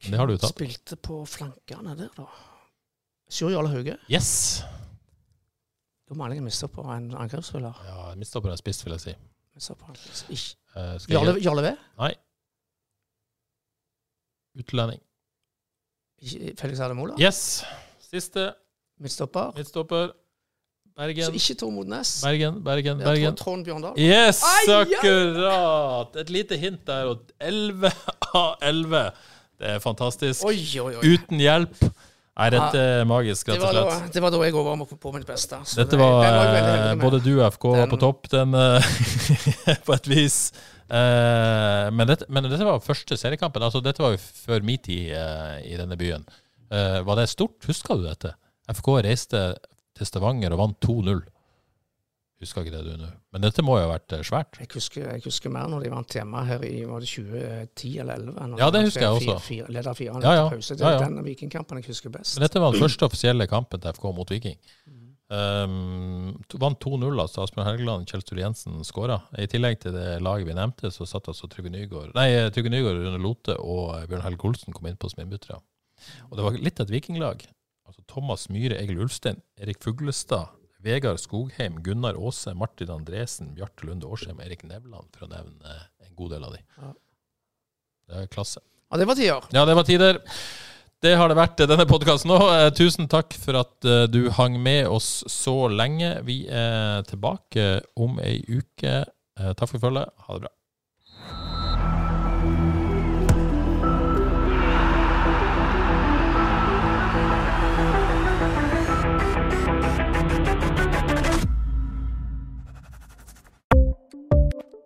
A: Det har du tatt.
B: Spilte på flankene der, da. Sjur Jarle Hauge.
A: Yes!
B: Da må jeg miste på og en angrepsspiller.
A: Ja, Midtstopper er spiss, vil jeg si. Eh,
B: Jarle V?
A: Nei. Utlending.
B: Felix Ademola?
A: Yes! Siste
B: Midtstopper.
A: midtstopper. Bergen.
B: Så ikke Tor Modnes.
A: Bergen, Bergen, Bergen.
B: Trond- Bjørndal.
A: Yes, akkurat! Et lite hint der, og 11 av 11. Det er fantastisk.
B: Oi, oi, oi.
A: Uten hjelp er dette magisk, rett og
B: var, da,
A: slett.
B: det var da jeg òg var på, mitt beste.
A: Dette
B: det-
A: var
B: veldig
A: eh, både du og FK var på topp, den eh, [LAUGHS] på et vis. Uh, men, dette, men dette var første seriekampen. Altså, dette var jo før min tid uh, i denne byen. Uh, var det stort? Husker du dette? FK reiste til Stavanger og vant 2-0. Husker ikke det du nå. Men dette må jo ha vært eh, svært.
B: Jeg husker, jeg husker mer når de vant hjemme her i var det 2010 eller 2011.
A: Ja, det husker jeg også.
B: fire- Leder fire
A: Ja, ja.
B: pause. Det
A: Ja,
B: er
A: ja.
B: den Vikingkampen jeg husker best.
A: Men dette var den første offisielle kampen til FK mot Viking. Um, vant 2-0, altså. Asbjørn Helgeland Kjell Sture Jensen skåra. I tillegg til det laget vi nevnte, så satt altså Trygve Nygaard Nei, Trygve Nygaard, Rune Lote og eh, Bjørn Helge Olsen kom inn på som innbyttere. Og det var litt av et vikinglag. Altså Thomas Myhre, Egil Ulstein, Erik Fuglestad, Vegard Skogheim, Gunnar Aase, Martin Andresen, Bjarte Lunde Årsheim, Erik Nevland, for å nevne eh, en god del av de.
B: Ja.
A: Det er klasse.
B: Ja, det var tider.
A: Ja, det var tider. Det har det vært eh, denne podkasten òg. Tusen takk for at eh, du hang med oss så lenge. Vi er tilbake om ei uke. Eh, Takk for følget. Ha det bra.